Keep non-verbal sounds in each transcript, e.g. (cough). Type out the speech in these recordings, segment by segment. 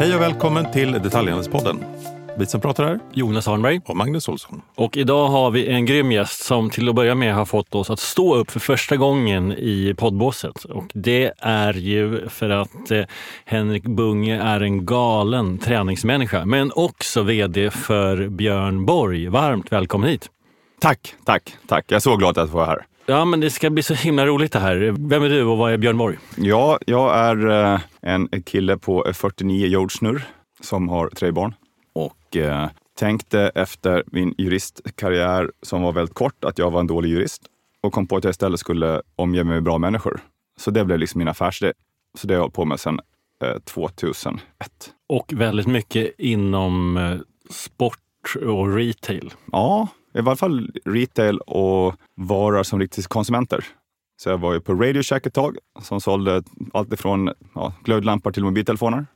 Hej och välkommen till Detaljhandelspodden. Vi som pratar här, Jonas Arnberg. och Magnus Olsson. Och idag har vi en grym gäst som till att börja med har fått oss att stå upp för första gången i poddbåset. Och det är ju för att eh, Henrik Bunge är en galen träningsmänniska, men också vd för Björn Borg. Varmt välkommen hit! Tack, tack, tack. Jag är så glad att få vara här. Ja, men det ska bli så himla roligt det här. Vem är du och vad är Björn Borg? Ja, jag är eh, en kille på 49 jordsnurr som har tre barn och eh, tänkte efter min juristkarriär som var väldigt kort att jag var en dålig jurist och kom på att jag istället skulle omge mig med bra människor. Så det blev liksom min affärsidé. Så det har jag hållit på med sedan eh, 2001. Och väldigt mycket inom eh, sport och retail. Ja, i varje fall retail och varor som riktas till konsumenter. Så jag var ju på Radio Shack ett tag som sålde allt ifrån ja, glödlampor till mobiltelefoner.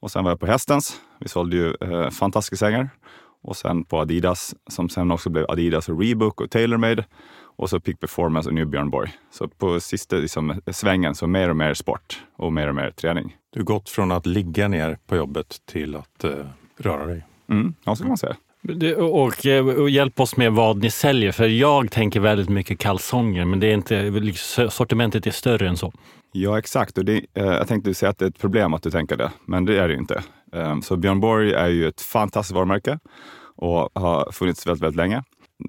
Och sen var jag på Hästens. Vi sålde ju eh, fantastiska sängar. Och sen på Adidas som sen också blev Adidas och Reebok och TaylorMade. Och så Peak Performance och nu Björn Borg. Så på sista liksom, svängen så mer och mer sport och mer och mer träning. Du har gått från att ligga ner på jobbet till att eh, röra dig. Mm, ja, så kan man säga. Och, eh, och hjälp oss med vad ni säljer, för jag tänker väldigt mycket kalsonger, men det är inte, liksom, sortimentet är större än så. Ja, exakt. Och det, eh, jag tänkte säga att det är ett problem att du tänker det, men det är det ju inte. Eh, så Björn Borg är ju ett fantastiskt varumärke och har funnits väldigt, väldigt länge.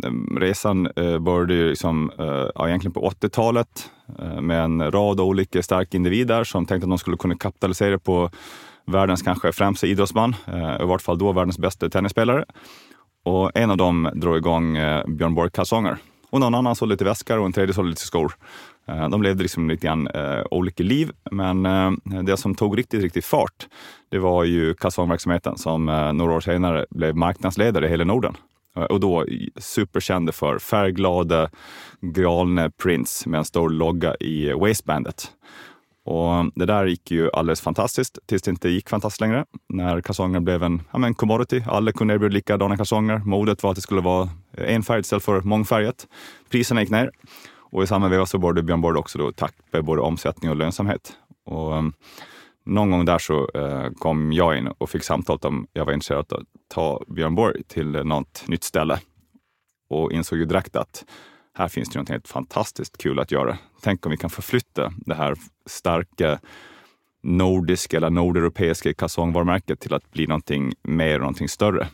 Ehm, resan eh, började ju liksom, eh, ja, egentligen på 80-talet eh, med en rad olika starka individer som tänkte att de skulle kunna kapitalisera på världens kanske främsta idrottsman, eh, i vart fall då världens bästa tennisspelare. Och en av dem drog igång eh, Björn Borg-kalsonger. Och någon annan sålde lite väskor och en tredje sålde lite skor. Eh, de levde liksom lite grann eh, olika liv, men eh, det som tog riktigt, riktigt fart, det var ju kalsongverksamheten som eh, några år senare blev marknadsledare i hela Norden. Eh, Och då superkända för färgglada, galna prints med en stor logga i waistbandet. Och det där gick ju alldeles fantastiskt tills det inte gick fantastiskt längre. När kalsonger blev en ja, men commodity. Alla kunde erbjuda likadana kalsonger. Modet var att det skulle vara enfärgat istället för mångfärgat. Priserna gick ner. Och i samma veva så började Björn Borg också då tappa både omsättning och lönsamhet. Och um, någon gång där så uh, kom jag in och fick samtalet om jag var intresserad av att ta Björn Borg till något nytt ställe. Och insåg ju direkt att här finns det något helt fantastiskt kul att göra. Tänk om vi kan förflytta det här starka nordiska eller nordeuropeiska kalsongvarumärket till att bli någonting mer och någonting större.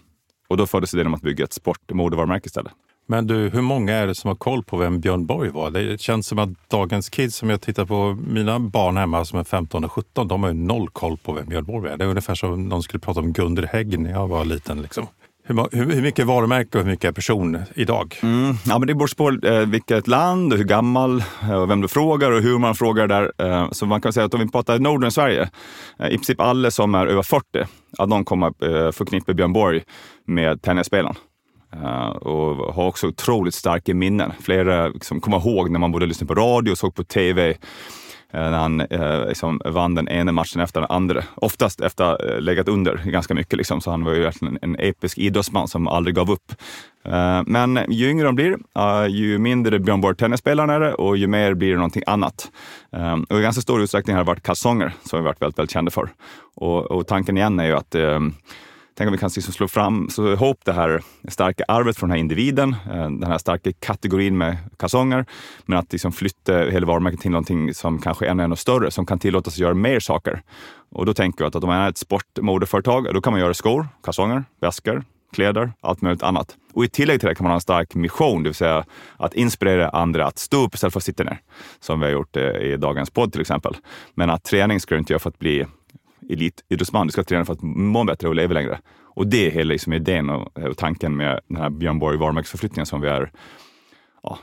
Och då föddes idén om att bygga ett sport och modevarumärke istället. Men du, hur många är det som har koll på vem Björn Borg var? Det känns som att dagens kids, som jag tittar på mina barn hemma som är 15 och 17, de har ju noll koll på vem Björn Borg är. Det är ungefär som om någon skulle prata om Gunder Hägg när jag var liten. Liksom. Hur, hur, mycket varumärke och hur mycket person idag? Mm, ja, men det beror på eh, vilket land och hur gammal eh, och vem du frågar och hur man frågar där. Eh, så man kan säga att om vi pratar Norden Sverige, eh, i princip alla som är över 40, att de kommer eh, förknippa Björn Borg med tennisspelaren. Eh, och har också otroligt starka minnen. Flera liksom, kommer ihåg när man både lyssnade på radio och såg på tv Eh, när han eh, liksom vann den ena matchen efter den andra. Oftast efter att ha eh, legat under ganska mycket. Liksom. Så han var ju verkligen en, en episk idrottsman som aldrig gav upp. Eh, men ju yngre de blir, eh, ju mindre Björn Borg tennisspelaren är det och ju mer blir det någonting annat. Eh, och i ganska stor utsträckning har det varit kalsonger som vi varit väldigt, väldigt kända för. Och, och tanken igen är ju att eh, Tänk om vi kan liksom slå fram, så ihop det här starka arvet från den här individen, eh, den här starka kategorin med kalsonger, men att liksom flytta hela varumärket till någonting som kanske är ännu, ännu större, som kan tillåtas göra mer saker. Och då tänker jag att om man är ett sportmodeföretag, då kan man göra skor, kalsonger, väskor, kläder, allt möjligt annat. Och i tillägg till det kan man ha en stark mission, det vill säga att inspirera andra att stå upp istället för att sitta ner. Som vi har gjort eh, i dagens podd till exempel. Men att träning ska du inte göra för att bli elitidrottsman, du ska träna för att må bättre och leva längre. Och det är hela liksom idén och, och tanken med den här Björn Borg varumärkesförflyttningen som vi är Ja,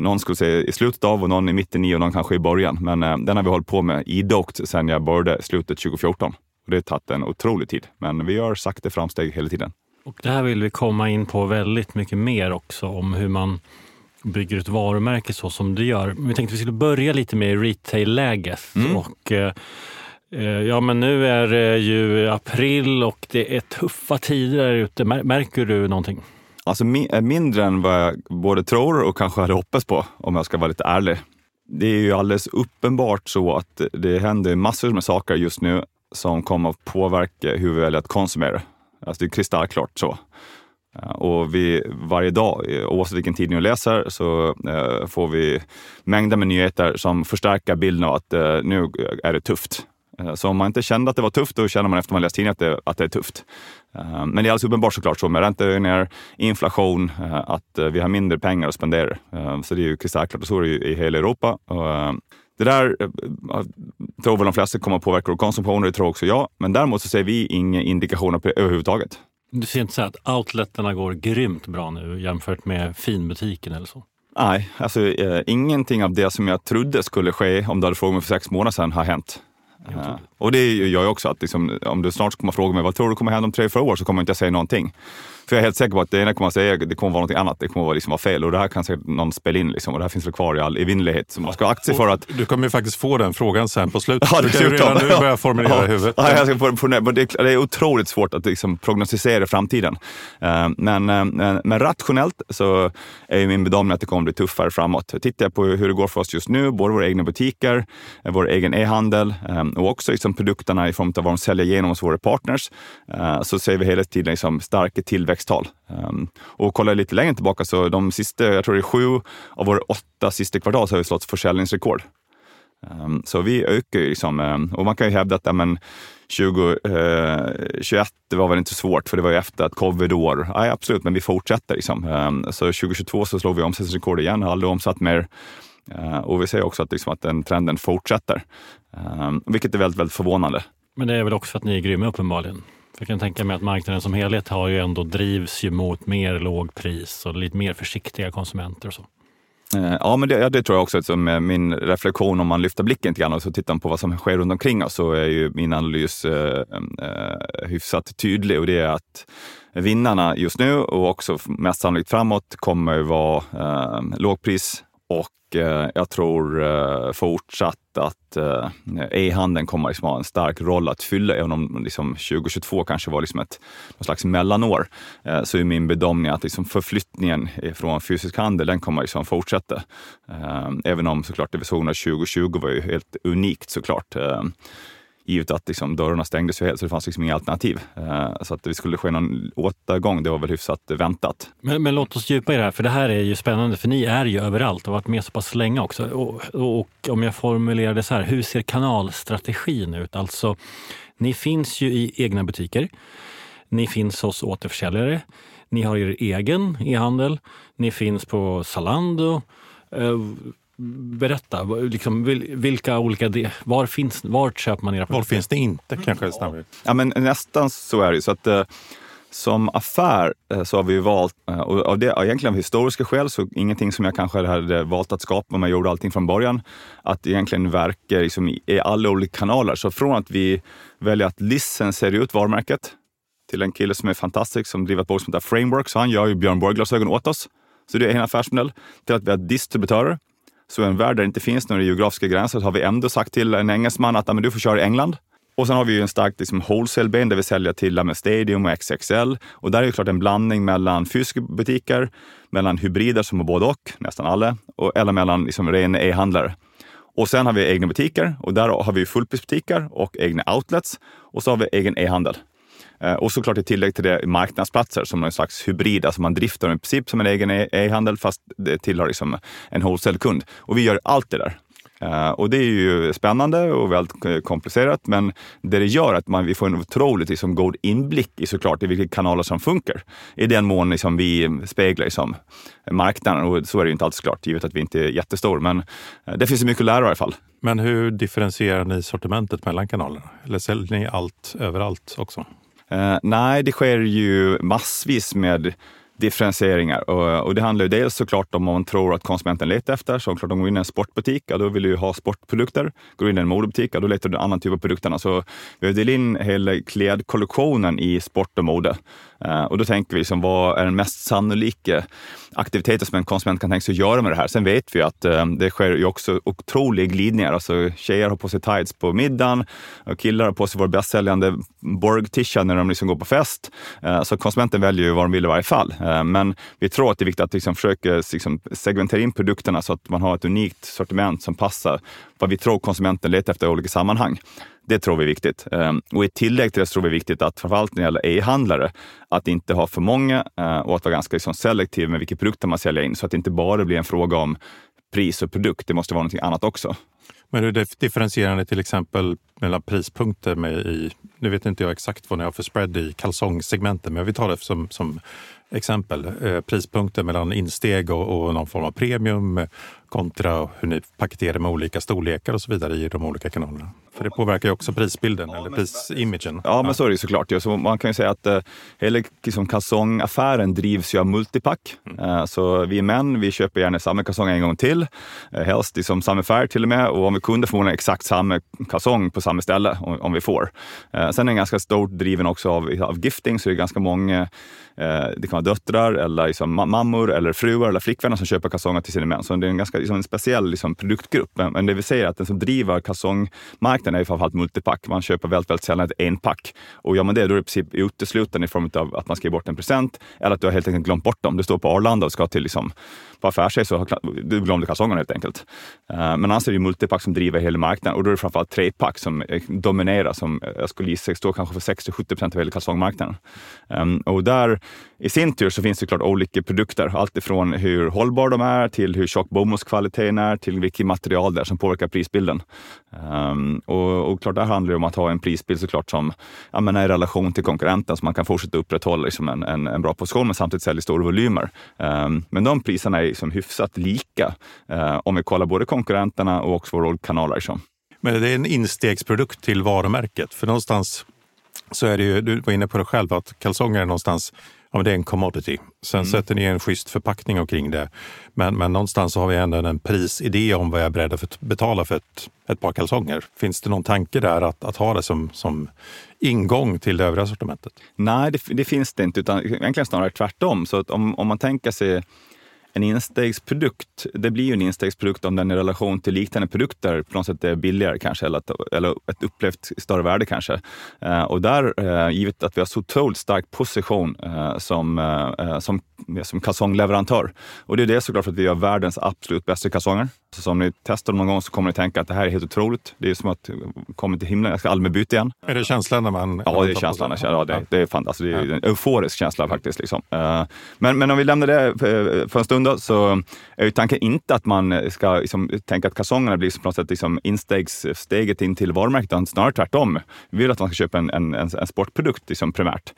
någon skulle säga i slutet av och någon i mitten i och någon kanske i början. Men eh, den har vi hållit på med idogt sedan jag började slutet 2014. Och det har tagit en otrolig tid, men vi gör sakta framsteg hela tiden. Och det här vill vi komma in på väldigt mycket mer också om hur man bygger ett varumärke så som du gör. Men vi tänkte vi skulle börja lite med retail-läget. Mm. Och, eh, Eh, ja, men nu är det ju april och det är tuffa tider där ute. Märker du någonting? Alltså eh, mindre än vad jag både tror och kanske hade hoppats på, om jag ska vara lite ärlig. Det är ju alldeles uppenbart så att det händer massor med saker just nu som kommer att påverka hur vi väljer att konsumera. Alltså det är kristallklart så. Och vi, varje dag, oavsett vilken tidning du läser, så eh, får vi mängder med nyheter som förstärker bilden av att eh, nu är det tufft. Eh, så om man inte kände att det var tufft, då känner man efter man läst tidningen att det, att det är tufft. Eh, men det är alldeles uppenbart såklart så med räntehöjningar, inflation, eh, att vi har mindre pengar att spendera. Så det är ju kristallklart och så är det ju i hela Europa. Det där tror väl de flesta kommer att påverka vår konsumtion och det tror också jag. Men däremot så ser vi inga indikationer på det överhuvudtaget. Du ser inte så att outletterna går grymt bra nu jämfört med finbutiken eller så? Nej, alltså eh, ingenting av det som jag trodde skulle ske om du hade frågat mig för sex månader sedan har hänt. Ja. Och det gör jag också, att liksom, om du snart kommer fråga mig vad tror du kommer hända om tre, fyra år så kommer jag inte säga någonting. För jag är helt säker på att det ena kommer att säga det kommer vara något annat. Det kommer att liksom vara fel och det här kan säkert någon spela in. Liksom, och det här finns väl kvar i all evinnerlighet. Så man ska ha aktier för att... Du kommer ju faktiskt få den frågan sen på slutet. (laughs) Ja, du kan ju redan nu börja formulera ja. i huvudet. Ja, jag ska få, få, det, är otroligt svårt att liksom prognostisera framtiden. Uh, men, uh, men rationellt så är min bedömning att det kommer bli tuffare framåt. Tittar jag på hur det går för oss just nu, både våra egna butiker, eh, vår egen e-handel och också liksom produkterna i form av vad de säljer genom hos våra partners, så ser vi hela tiden liksom starka tillväxttal. Ehm, och kollar lite längre tillbaka så de sista, jag tror det är sju av våra åtta sista kvartal så har vi slått försäljningsrekord. Ehm, så vi ökar ju liksom, ehm, och man kan ju hävda att men, 2021 uh, eh, var väl inte så svårt för det var ju efter ett covid-år. Ja, absolut, men vi fortsätter. Liksom. Så 2022 så slog vi omsättningsrekord igen, har aldrig omsatt mer. Och vi ser också att, liksom, att den trenden fortsätter, vilket är väldigt, väldigt förvånande. Men det är väl också för att ni är grymma uppenbarligen? Jag kan tänka mig att marknaden som helhet har ju ändå drivs ju mot mer lågpris och lite mer försiktiga konsumenter och så. Eh, ja, men det, ja, det tror jag också. Som eh, min reflektion om man lyfter blicken lite grann och så tittar på vad som sker runt omkring oss så är ju min analys eh, eh, hyfsat tydlig och det är att vinnarna just nu och också mest sannolikt framåt kommer vara eh, lågpris och Eh, jag tror eh, fortsatt att eh, e-handeln kommer liksom ha en stark roll att fylla. Även om liksom 2022 kanske var liksom ett någon slags mellanår, så är min bedömning att liksom förflyttningen från fysisk handel, den kommer liksom fortsätta. Även om såklart det vi såg 2020 var ju helt unikt såklart givet att liksom, dörrarna stängdes ju helt så det fanns liksom inga alternativ. Eh, så att det skulle ske någon återgång, det var väl hyfsat väntat. Men, men, låt oss djupa i det här, för det här är ju spännande, för ni är ju överallt och har varit med så pass länge också. Och, och, och om jag formulerar det så här, hur ser kanalstrategin ut? Alltså, ni finns ju i egna butiker. Ni finns hos återförsäljare. Ni har er egen e-handel. Ni finns på Zalando. Eh, Berätta, liksom, vilka olika, var finns, vart köper man era produkter? Var finns det inte kanske snabbare? Ja, men nästan så är det så att eh, som affär eh, så har vi valt, eh, och av det, egentligen av historiska skäl, så ingenting som jag kanske hade valt att skapa om jag gjorde allting från början, att egentligen verka liksom i alla olika kanaler. Så från att vi väljer att licensiera ut varumärket till en kille som är fantastisk, som driver ett bolag som heter Framework, så han gör ju Björn Borg-glasögon åt oss. Så det är en affärsmodell. Till att vi har distributörer så i en värld där det inte finns några geografiska gränser har vi ändå sagt till en engelsman att men du får köra i England. Och sen har vi ju en stark liksom, wholesale-ben där vi säljer till med Stadium och XXL. Och där är det klart en blandning mellan fysiska butiker, mellan hybrider som har både och, nästan alla, och, eller mellan liksom, rena e-handlare. Och sen har vi egna butiker och där har vi fullprisbutiker och egna outlets. Och så har vi egen e-handel. Eh, och såklart i tillägg till det marknadsplatser som någon slags hybrid, alltså man driftar i princip som en egen e- e-handel fast det tillhör liksom en wholesale-kund. Och vi gör allt det där. Uh, och det är ju spännande och väldigt eh, komplicerat, men det det gör är att man, vi får en otroligt liksom, god inblick i såklart i vilka kanaler som funkar. I den mån liksom, vi speglar liksom, marknaden och så är det ju inte alltid klart, givet att vi inte är jättestor. Men uh, det finns mycket att lära i alla fall. Men hur differentierar ni sortimentet mellan kanalerna? Eller säljer ni allt överallt också? Eh, nej, det sker ju massvis med differentieringar. Och, och, det handlar ju dels såklart om vad man tror att konsumenten letar efter. Så klart, om du går in i en sportbutik, ja, då vill du ha sportprodukter. Går du in i en modebutik, ja, då letar du en annan typ av produkter. Så vi har delat in hela klädkollektionen i sport och mode. Eh, och då tänker vi, liksom, vad är den mest sannolika aktiviteten som en konsument kan tänka sig att göra med det här? Sen vet vi att eh, det sker ju också otroliga glidningar. Alltså, tjejer har på sig tights på middagen och killar har på sig vår bästsäljande Borg-tisha när de liksom går på fest. Eh, så konsumenten väljer ju vad de vill i varje fall. Men vi tror att det är viktigt att liksom försöka liksom segmentera in produkterna så att man har ett unikt sortiment som passar vad vi tror konsumenten letar efter i olika sammanhang. Det tror vi är viktigt. Ehm, och i tillägg till det så tror vi är viktigt att framförallt när det gäller e-handlare, att inte ha för många eh, och att vara ganska liksom selektiv med vilka produkter man säljer in så att det inte bara blir en fråga om pris och produkt. Det måste vara någonting annat också. Men hur differentierar ni till exempel mellan prispunkter med i, nu vet inte jag exakt vad ni har för spread i kalsongsegmenten, men vi tar det som, som exempel. Eh, prispunkter mellan insteg och, och någon form av premium kontra hur ni paketerar med olika storlekar och så vidare i de olika kanalerna. För det påverkar ju också prisbilden eller prisimagen. Ja, men så är det såklart. Så man kan ju säga att eh, hela liksom, kalsongaffären drivs ju av multipack. Mm. Eh, så vi män, vi köper gärna samma kalsong en gång till. Eh, helst liksom samma färg till och med. Och om vi kunde få exakt samma kalsong på samma ställe, om, om vi får. Eh, sen är den ganska stort driven också av, av gifting, så det är ganska många eh, det kan vara döttrar, eller liksom mammor, eller fruar eller flickvänner som köper kalsonger till sina män. Så det är en ganska liksom, en speciell liksom, produktgrupp. Men, men det vi säger är att den som driver kalsongmarknaden är framförallt multipack. Man köper väldigt, väldigt sällan ett enpack. Och gör man det, då är det i princip uteslutande i form av att man ska ge bort en present eller att du har helt enkelt glömt bort dem. Du står på Arlanda och ska till liksom, på affärsresa så du glömde kalsongerna helt enkelt. Uh, men annars är det multipack som driver hela marknaden och då är det framförallt trepack som eh, dominerar, som eh, jag skulle gissa står kanske för 60-70 procent av hela kalsongmarknaden. Um, och där i sin tur så finns det klart olika produkter. Allt ifrån hur hållbara de är till hur tjock kvaliteten är till vilket material det är som påverkar prisbilden. Um, och, och, klart, där handlar det om att ha en prisbild såklart som ja, men är i relation till konkurrenten så man kan fortsätta upprätthålla liksom en, en, en bra position men samtidigt sälja stora volymer. Um, men de priserna är liksom hyfsat lika uh, om vi kollar både konkurrenterna och också våra kanaler. Liksom. Men det är en instegsprodukt till varumärket, för någonstans så är det ju, du var inne på det själv, att kalsonger är någonstans ja, men det är en commodity. Sen mm. sätter ni en schysst förpackning omkring det. Men, men någonstans så har vi ändå en prisidé om vad jag är beredd att betala för ett, ett par kalsonger. Finns det någon tanke där att, att ha det som, som ingång till det övriga sortimentet? Nej, det, det finns det inte, utan egentligen snarare tvärtom. Så om, om man tänker sig en instegsprodukt, det blir ju en instegsprodukt om den i relation till liknande produkter på något sätt är billigare kanske, eller, att, eller ett upplevt större värde kanske. Eh, och där, eh, givet att vi har så otroligt stark position eh, som, eh, eh som, som kalsongleverantör. Och det är det såklart för att vi har världens absolut bästa kalsonger. Så om ni testar dem någon gång så kommer ni tänka att det här är helt otroligt. Det är som att komma till himlen, jag ska aldrig byta igen. Är det känslan när man... Ja, det är känslan. Ja, det, det är fantastiskt. Det är en euforisk känsla faktiskt. Liksom. Eh, men, men om vi lämnar det för en stund då, så är ju tanken inte att man ska liksom, tänka att kalsongerna blir på något sätt liksom insteget in till varumärket, utan snarare tvärtom. Vi vill att man ska köpa en, en, en, en sportprodukt liksom, primärt.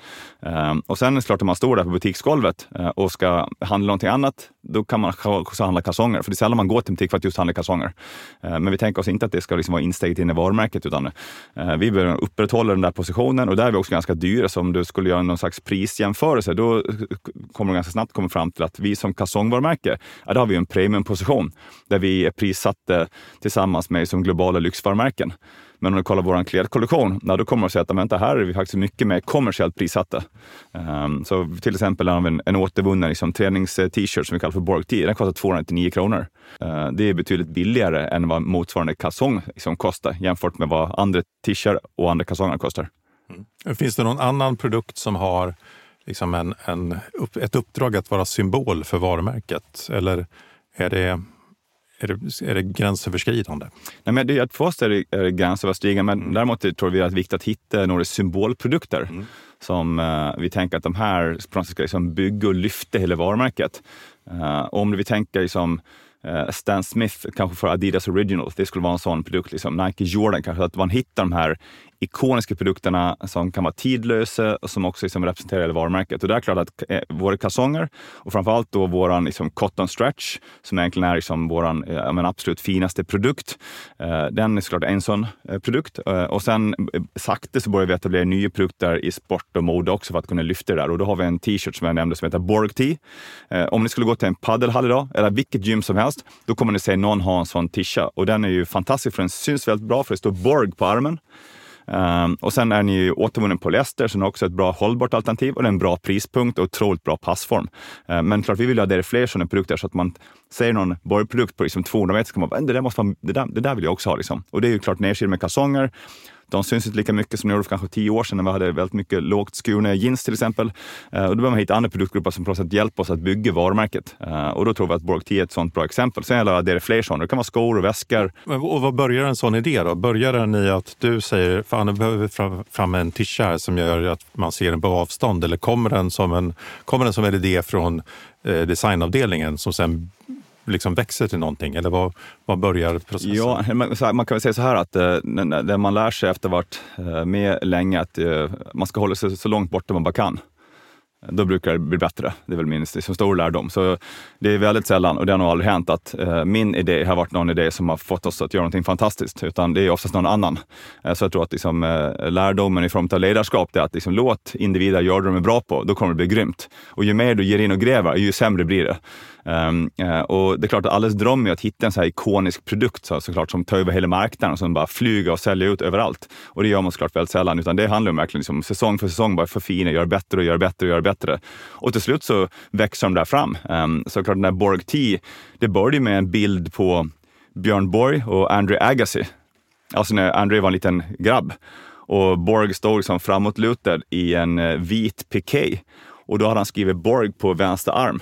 Uh, och sen är det klart, om man står där på butiksgolvet och ska handla någonting annat, då kan man också handla kalsonger. För det är sällan man går till en butik för att just handla kalsonger. Eh, men vi tänker oss inte att det ska liksom vara insteget in i varumärket, utan eh, vi behöver upprätthålla den där positionen och där är vi också ganska dyra. Så om du skulle göra någon slags prisjämförelse, då eh, kommer du ganska snabbt komma fram till att vi som kalsongvarumärke, ja, där har vi en premiumposition där vi är prissatta tillsammans med som globala lyxvarumärken. Men om du kollar vår klädkollektion, ja, då kommer du att se att vänta, här är vi faktiskt mycket mer kommersiellt prissatta. Um, så till exempel har vi en, en återvunnen liksom, tränings-t-shirt som vi kallar för Borg T. Den kostar 299 kronor. Uh, det är betydligt billigare än vad motsvarande kalsong liksom, kostar jämfört med vad andra t-shirts och andra kalsonger kostar. Mm. Finns det någon annan produkt som har liksom en, en, ett uppdrag att vara symbol för varumärket? Eller är det, är det, är det gränsöverskridande? Nej, men det, för oss är det, är det gränsöverskridande, men mm. däremot tror vi att det är viktigt att hitta några symbolprodukter. Mm. Som uh, vi tänker att de här ska liksom bygga och lyfta hela varumärket. Uh, om vi tänker liksom, Eh, Stan Smith, kanske för Adidas Originals, det skulle vara en sån produkt. Liksom. Nike Jordan, kanske att man hittar de här ikoniska produkterna som kan vara tidlösa och som också liksom representerar hela varumärket. Och det är klart att eh, våra kalsonger och framförallt då våran liksom cotton stretch som egentligen är liksom våran eh, men absolut finaste produkt. Eh, den är såklart en sån eh, produkt. Eh, och sen eh, sakta så börjar vi etablera nya produkter i sport och mode också för att kunna lyfta det där. Och då har vi en t-shirt som jag nämnde som heter Borg T. Eh, om ni skulle gå till en paddelhall idag eller vilket gym som helst, då kommer ni se någon ha en sån tisha Och den är ju fantastisk för den syns väldigt bra för det står Borg på armen. Um, och sen är ni återvunnen polyester så den är också ett bra hållbart alternativ och det är en bra prispunkt och otroligt bra passform. Uh, men klart, vi vill ha det fler sådana produkter så att man ser någon borrprodukt på liksom 200 meter så kan man bara, det där, måste man, det, där, det där vill jag också ha. Liksom. Och det är ju klart nedkyld med kalsonger de syns inte lika mycket som de gjorde för kanske tio år sedan när vi hade väldigt mycket lågt skurna jeans till exempel. Eh, och då behöver man hitta andra produktgrupper som på något sätt hjälper oss att bygga varumärket. Eh, och då tror vi att Borg 10 är ett sånt bra exempel. Sen gäller det fler sådana. Det kan vara skor och väskor. Och vad börjar en sån idé då? Börjar den i att du säger, fan nu behöver vi fram, fram en tischa här som gör att man ser den på avstånd? Eller kommer den som en, kommer den som en idé från eh, designavdelningen som sen liksom växer till någonting? Eller vad, vad börjar processen? Ja, man, man kan väl säga så här att eh, när man lär sig efter att ha varit eh, med länge att eh, man ska hålla sig så långt borta man bara kan då brukar det bli bättre. Det är väl min liksom, stor lärdom. Så det är väldigt sällan, och det har nog aldrig hänt, att eh, min idé har varit någon idé som har fått oss att göra någonting fantastiskt, utan det är oftast någon annan. Eh, så jag tror att liksom, eh, lärdomen i form av ledarskap är att liksom, låt individer göra det de är bra på, då kommer det bli grymt. Och ju mer du ger in och gräver, ju sämre blir det. Um, uh, och det är klart att allas dröm är att hitta en så här ikonisk produkt så, såklart, som tar över hela marknaden och som bara flyger och säljer ut överallt. Och det gör man såklart väldigt sällan, utan det handlar om verkligen liksom, säsong för säsong, bara förfina, göra bättre och göra bättre och göra bättre. Och till slut så växer de där fram. Ehm, så klart den där Borg T, det började med en bild på Björn Borg och Andre Agassi. Alltså när Andre var en liten grabb. Och Borg stod liksom framåtlutad i en eh, vit piké. Och då hade han skrivit Borg på vänster arm.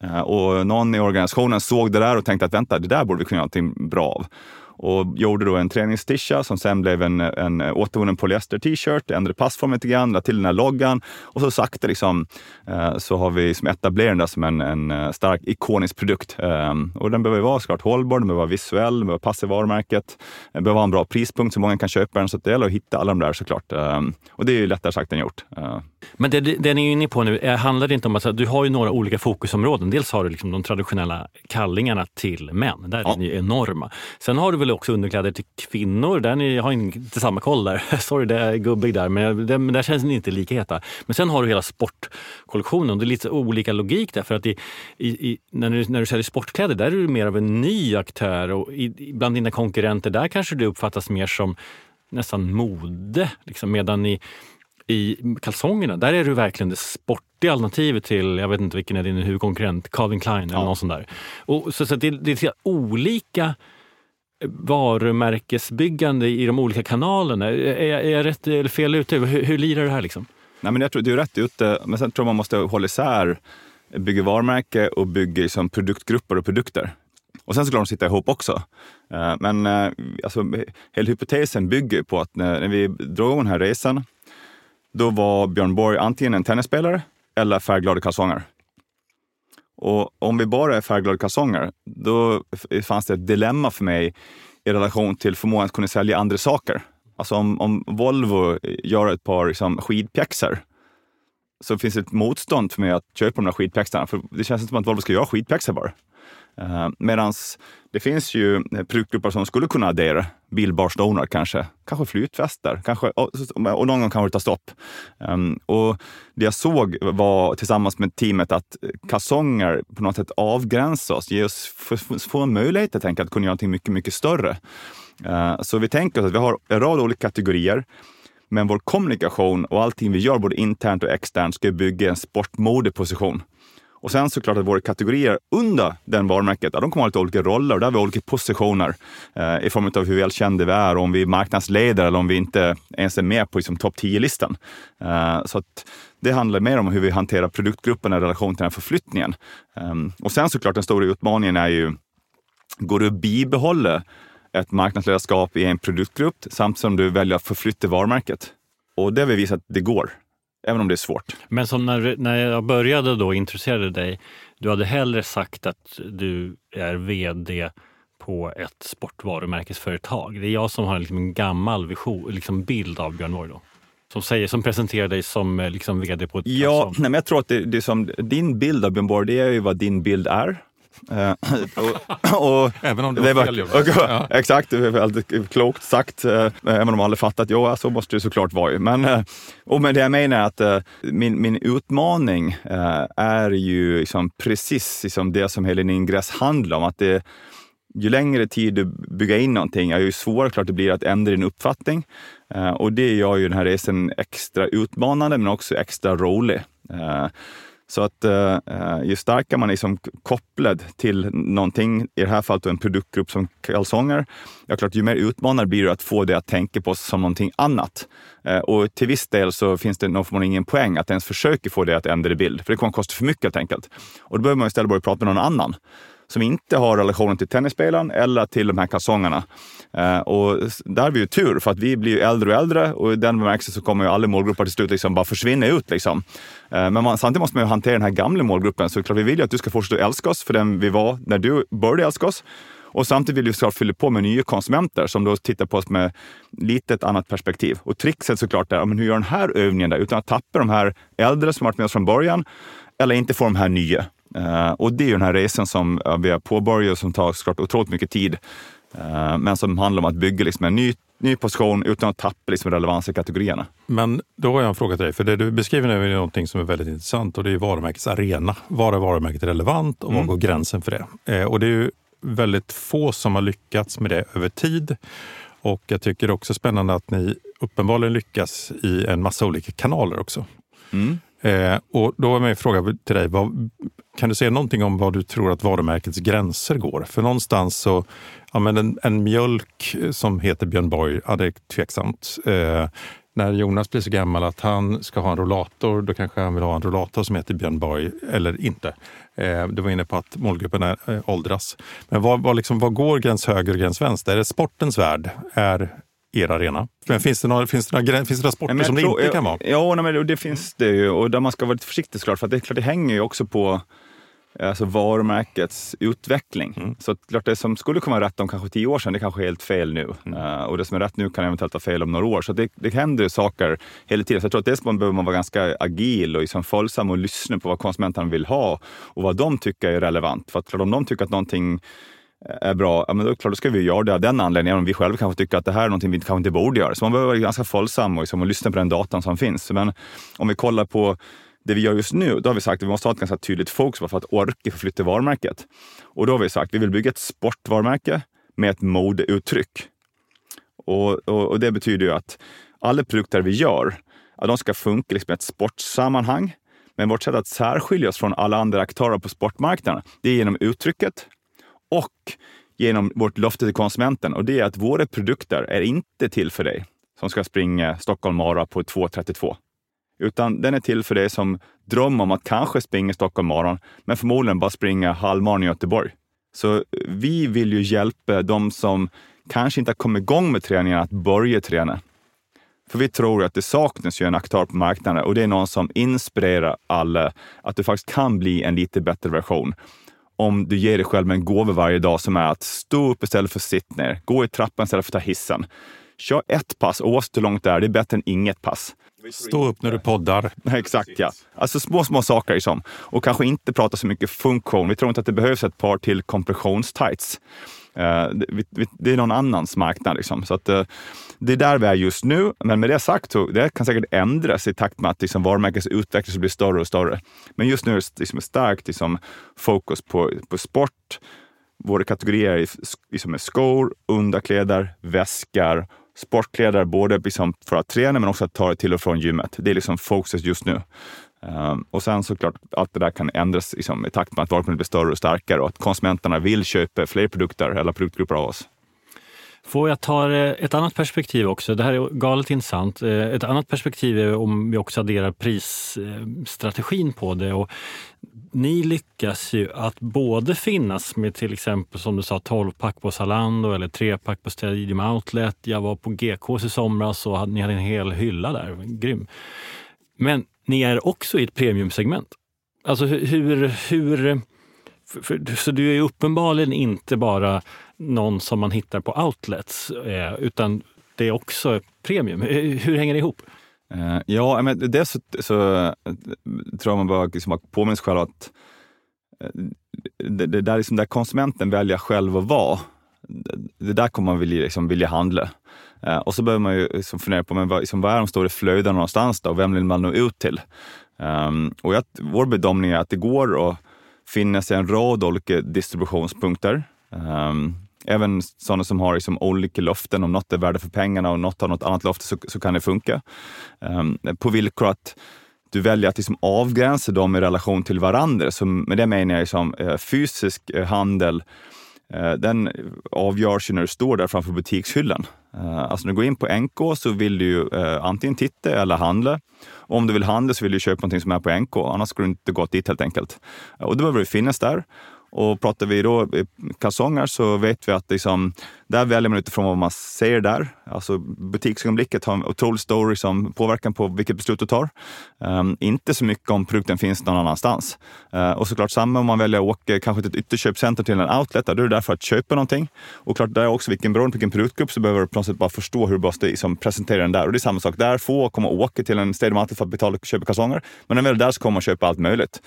Ehm, och någon i organisationen såg det där och tänkte att vänta, det där borde vi kunna göra någonting bra av och gjorde då en träningstisha som sen blev en, en återvunnen polyester-t-shirt, ändrade passformen lite grann, lade till den här loggan och så sakta liksom, eh, så har vi som etablerat den som en, en eh, stark ikonisk produkt. Eh, och den behöver vara såklart hållbar, den behöver vara visuell, den behöver passa i varumärket, den behöver ha en bra prispunkt så många kan köpa den. Så det gäller att hitta alla de där såklart. Eh, och det är ju lättare sagt än gjort. Eh. Men det, det ni är inne på nu, handlar det inte om att du har ju några olika fokusområden. Dels har du liksom de traditionella kallingarna till män, där ja. är ni enorma. Sen har du väl också underkläder till kvinnor. Där ni har inte samma koll där. (laughs) Sorry, det är gubbig där, men, det, men där känns ni inte lika heta. Men sen har du hela sportkollektionen. Det är lite olika logik där. För att i, i, när, du, när du säljer sportkläder, där är du mer av en ny aktör. Och i, bland dina konkurrenter, där kanske du uppfattas mer som nästan mode. Liksom, medan i i kalsongerna, där är du verkligen det sportiga alternativet till, jag vet inte vilken är din huvudkonkurrent, Calvin Klein eller ja. någon sån där. Och, så, så det, det är olika varumärkesbyggande i de olika kanalerna. Är jag, är jag rätt eller fel ute? Hur, hur lirar det här? Liksom? Nej, men jag tror du är rätt ute, men sen tror jag man måste hålla isär bygga varumärke och bygga liksom produktgrupper och produkter. Och sen så ska de sitta ihop också. Eh, men eh, alltså, hela hypotesen bygger på att när vi drog igång den här resan, då var Björn Borg antingen en tennisspelare eller färgglada kalsonger. Och om vi bara är färgglada kalsonger, då fanns det ett dilemma för mig i relation till förmågan att kunna sälja andra saker. Alltså om, om Volvo gör ett par liksom, skidpjäxor så finns det ett motstånd för mig att köpa de där skidpjäxorna. För det känns inte som att Volvo ska göra skidpjäxor bara. Eh, Medan det finns ju eh, produktgrupper som skulle kunna addera bilbarstonar kanske, kanske flytvästar, kanske, och, och någon gång kanske det tar stopp. Ehm, och det jag såg var tillsammans med teamet att eh, kalsonger på något sätt avgränsar oss, ger oss få en möjlighet att, att kunna göra någonting mycket, mycket större. Så vi tänker oss att vi har en rad olika kategorier, men vår kommunikation och allting vi gör, både internt och externt, ska bygga en sportmodeposition. Och sen såklart att våra kategorier under den varumärket, ja, de kommer ha lite olika roller och där har vi olika positioner eh, i form av hur välkända vi är, om vi är marknadsledare eller om vi inte ens är med på liksom, topp 10-listan. Eh, så att det handlar mer om hur vi hanterar produktgrupperna i relation till den här förflyttningen. Eh, och sen såklart den stora utmaningen är ju, går du att bibehålla ett marknadsledarskap i en produktgrupp samtidigt som du väljer att förflytta varumärket? Och det har vi visat att det går. Även om det är svårt. Men som när, när jag började då introducera dig, du hade hellre sagt att du är vd på ett sportvarumärkesföretag. Det är jag som har liksom en gammal vision, liksom bild av Björn Borg. Då. Som, säger, som presenterar dig som eh, liksom vd på ett... Ja, nej, men jag tror att det, det som, din bild av Björn Borg, det är ju vad din bild är. Uh, och, och, (laughs) Även om det var fel och, ja. Exakt, det är väldigt klokt sagt. Uh, även om alla fattat, ja så måste det såklart vara. Men, uh, och men det jag menar är att min, min utmaning är ju liksom precis liksom det som hela din ingress handlar om. Att det, ju längre tid du bygger in någonting, ju svårare klart det blir att ändra din uppfattning. och det gör ju den här resan extra utmanande men också extra rolig. Så att eh, eh, ju starkare man är som kopplad till någonting, i det här fallet en produktgrupp som kalsonger, ja, klart, ju mer utmanande blir det att få det att tänka på som någonting annat. Eh, och till viss del så finns det nog ingen poäng att ens försöka få det att ändra bild, för det kommer att kosta för mycket helt enkelt. Och då behöver man istället börja prata med någon annan som inte har relationen till tennisspelaren eller till de här kalsongerna. Eh, och där har vi ju tur, för att vi blir äldre och äldre och i den bemärkelsen så kommer ju alla målgrupper till slut liksom bara försvinna ut. Liksom. Eh, men man, samtidigt måste man ju hantera den här gamla målgruppen. Så klart, vi vill ju att du ska fortsätta älska oss för den vi var när du började älska oss. Och samtidigt vill vi såklart fylla på med nya konsumenter som då tittar på oss med lite ett annat perspektiv. Och trixet såklart är, men hur gör den här övningen där? Utan att tappa de här äldre som varit med oss från början eller inte få de här nya. Uh, och det är ju den här resan som vi har påbörjat och som tar såklart otroligt mycket tid. Uh, men som handlar om att bygga liksom en ny, ny position utan att tappa liksom relevans i kategorierna. Men då har jag en fråga till dig, för det du beskriver nu är någonting som är väldigt intressant och det är varumärkets arena. Var är varumärket relevant och var mm. går gränsen för det? och det är ju väldigt få som har lyckats med det över tid. Och jag tycker också spännande att ni uppenbarligen lyckas i en massa olika kanaler också. Mm. Eh, och då är min fråga till dig, vad, kan du säga någonting om vad du tror att varumärkets gränser går? För någonstans så, ja men en, en mjölk som heter Björn Borg, ja det är tveksamt. Eh, när Jonas blir så gammal att han ska ha en rollator, då kanske han vill ha en rollator som heter Björn Borg, eller inte. Eh, du var inne på att målgruppen är, eh, åldras. Men vad, vad, liksom, vad går gräns höger och gräns vänster? Är det sportens värld? Är er arena. Men finns det några, finns det några, finns det några sporter som tror, det inte kan vara? Ja, men det finns det ju. Och där man ska vara lite försiktig såklart. För det, klart, det hänger ju också på alltså varumärkets utveckling. Mm. Så klart, det som skulle kunna vara rätt om kanske tio år sedan, det kanske är helt fel nu. Mm. Uh, och det som är rätt nu kan eventuellt vara fel om några år. Så det, det händer saker hela tiden. Så jag tror att dels behöver man vara ganska agil och liksom följsam och lyssna på vad konsumenterna vill ha och vad de tycker är relevant. För att klart, om de tycker att någonting är bra, ja, men då, klart, då ska vi göra det av den anledningen, om vi själva kanske tycker att det här är någonting vi kanske inte borde göra. Så man behöver vara ganska följsam och, liksom, och lyssna på den datan som finns. Men om vi kollar på det vi gör just nu, då har vi sagt att vi måste ha ett ganska tydligt fokus för att orka förflytta varumärket. Och då har vi sagt att vi vill bygga ett sportvarumärke med ett modeuttryck. Och, och, och det betyder ju att alla produkter vi gör, att de ska funka liksom i ett sportsammanhang. Men vårt sätt att särskilja oss från alla andra aktörer på sportmarknaden, det är genom uttrycket och genom vårt löfte till konsumenten. Och det är att våra produkter är inte till för dig som ska springa Stockholm Mara på 2.32. Utan den är till för dig som drömmer om att kanske springa Stockholm morgon men förmodligen bara springa halvmaran i Göteborg. Så vi vill ju hjälpa de som kanske inte har kommit igång med träningen att börja träna. För vi tror att det saknas ju en aktör på marknaden och det är någon som inspirerar alla att du faktiskt kan bli en lite bättre version om du ger dig själv en gåva varje dag som är att stå upp istället för att sitta ner, gå i trappan istället för att ta hissen. Kör ett pass, oavsett hur långt det är, det är bättre än inget pass. Stå upp när du poddar. (laughs) Exakt, ja. Alltså små, små saker liksom. Och kanske inte prata så mycket funktion. Vi tror inte att det behövs ett par till kompressionstights. Uh, det, är någon annans marknad. Liksom. Så att, uh, det är där vi är just nu. Men med det sagt, så det kan säkert ändras i takt med att liksom, varumärkets utveckling blir större och större. Men just nu är det liksom, starkt liksom, fokus på, på sport. Våra kategorier är liksom, skor, underkläder, väskor sportkläder, både liksom för att träna men också att ta det till och från gymmet. Det är liksom fokuset just nu. Um, och sen såklart, allt det där kan ändras liksom, i takt med att varumärket blir större och starkare och att konsumenterna vill köpa fler produkter eller produktgrupper av oss. Får jag ta eh, ett annat perspektiv också? Det här är galet intressant. Eh, ett annat perspektiv är om vi också adderar prisstrategin på det. Och ni lyckas ju att både finnas med till exempel som du sa 12-pack på Zalando eller 3-pack på Stadium Outlet. Jag var på GKs i somras och ni hade en hel hylla där. Grym. Men ni är också i ett premiumsegment. Alltså hur... hur för, för, så du är uppenbarligen inte bara någon som man hittar på outlets, eh, utan det är också premium. Eh, hur hänger det ihop? Eh, ja, men dels så, så eh, tror jag man bör liksom påminna sig själv att det, det, där, liksom, där konsumenten väljer själv att vara, det, där kommer man vilja, liksom, vilja handla. och så behöver man ju liksom fundera på men vad, liksom, vad är de stora flödena någonstans då och vem vill man nå ut till? Um, och jag, vår bedömning är att det går att finnas en rad olika distributionspunkter. Um, Även sådana som har liksom olika löften, om något är värde för pengarna och något har något annat löfte så, så kan det funka. Um, på villkor att du väljer att liksom avgränsa dem i relation till varandra. Så med det menar jag liksom, eh, fysisk eh, handel, eh, den avgörs ju när du står där framför butikshyllan. Alltså när du går in på NK så vill du ju antingen titta eller handla. Om du vill handla så vill du köpa någonting som är på NK, annars skulle du inte gå dit helt enkelt. Och då behöver du finnas där. Och pratar vi då kalsonger så vet vi att liksom, där väljer man utifrån vad man ser där. Alltså butiksögonblicket har en otrolig story som påverkan på vilket beslut du tar. Um, inte så mycket om produkten finns någon annanstans. Uh, och såklart samma om man väljer att åka kanske till ett ytterköpcenter till en outlet, då är du där för att köpa någonting. Och klart, där är också vilken, beroende på vilken produktgrupp så behöver du på något sätt bara förstå hur du måste liksom, presentera den där. Och det är samma sak där, få komma och åka till en Stadium Outlet för att betala och köpa kalsonger. Men när väl där så kommer man köpa allt möjligt.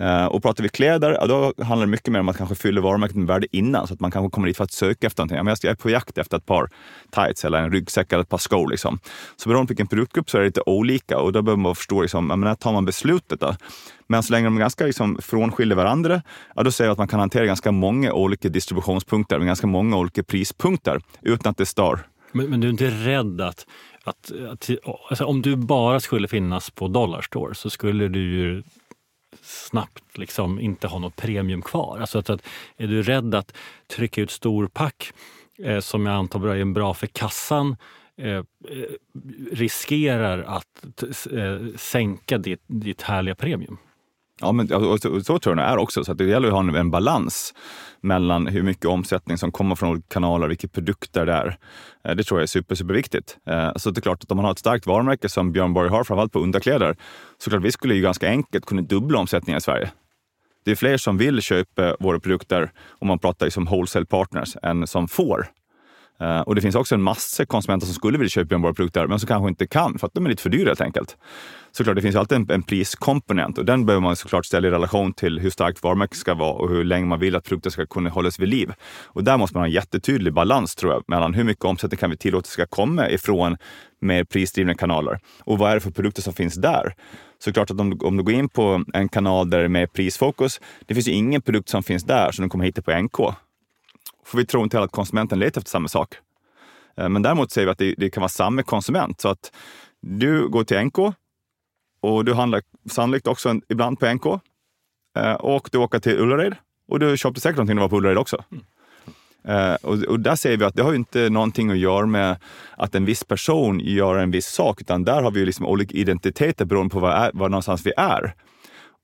Uh, och pratar vi kläder, ja, då handlar det mycket mer om att kanske fylla varumärket med värde innan, så att man kanske kommer dit för att söka efter någonting. Jag är på jakt efter ett par tights eller en ryggsäck eller ett par skor. Liksom. Så beroende på vilken produktgrupp så är det lite olika och då behöver man förstå, liksom, när tar man beslutet då? Men så länge de är ganska liksom, frånskiljer varandra, ja, då säger jag att man kan hantera ganska många olika distributionspunkter med ganska många olika prispunkter utan att det stör. Men, men du är inte rädd att, att, att alltså, om du bara skulle finnas på Dollarstore så skulle du ju snabbt liksom inte ha något premium kvar. Alltså att, att, är du rädd att trycka ut storpack eh, som jag antar är bra för kassan eh, eh, riskerar att eh, sänka ditt, ditt härliga premium? Ja, men och så, så tror jag det är också. Så det gäller att ha en balans mellan hur mycket omsättning som kommer från olika kanaler, vilka produkter det är. Eh, det tror jag är super, superviktigt. Eh, så det är klart att om man har ett starkt varumärke som Björn Borg har, framförallt på underkläder, så klart vi skulle ju ganska enkelt kunna dubbla omsättningen i Sverige. Det är fler som vill köpa våra produkter, om man pratar som wholesale partners, än som får. Eh, och det finns också en massa konsumenter som skulle vilja köpa våra produkter, men som kanske inte kan för att de är lite för dyra helt enkelt. Såklart, det finns alltid en, en priskomponent och den behöver man såklart ställa i relation till hur starkt varumärket ska vara och hur länge man vill att produkten ska kunna hållas vid liv. Och där måste man ha en jättetydlig balans tror jag, mellan hur mycket omsättning kan vi tillåta ska komma ifrån mer prisdrivna kanaler och vad är det för produkter som finns där? Såklart att om, om du går in på en kanal där det är mer prisfokus, det finns ju ingen produkt som finns där som du kommer hitta på NK. För vi tror inte heller att konsumenten letar efter samma sak. Eh, men däremot säger vi att det, det kan vara samma konsument. Så att du går till NK och du handlar sannolikt också en, ibland på NK. Eh, och du åker till Ullared och du köpte säkert någonting när du var på Ullared också. Mm. Uh, och, och, där ser vi att det har inte någonting att göra med att en viss person gör en viss sak, utan där har vi liksom olika identiteter beroende på var, är, var någonstans vi är.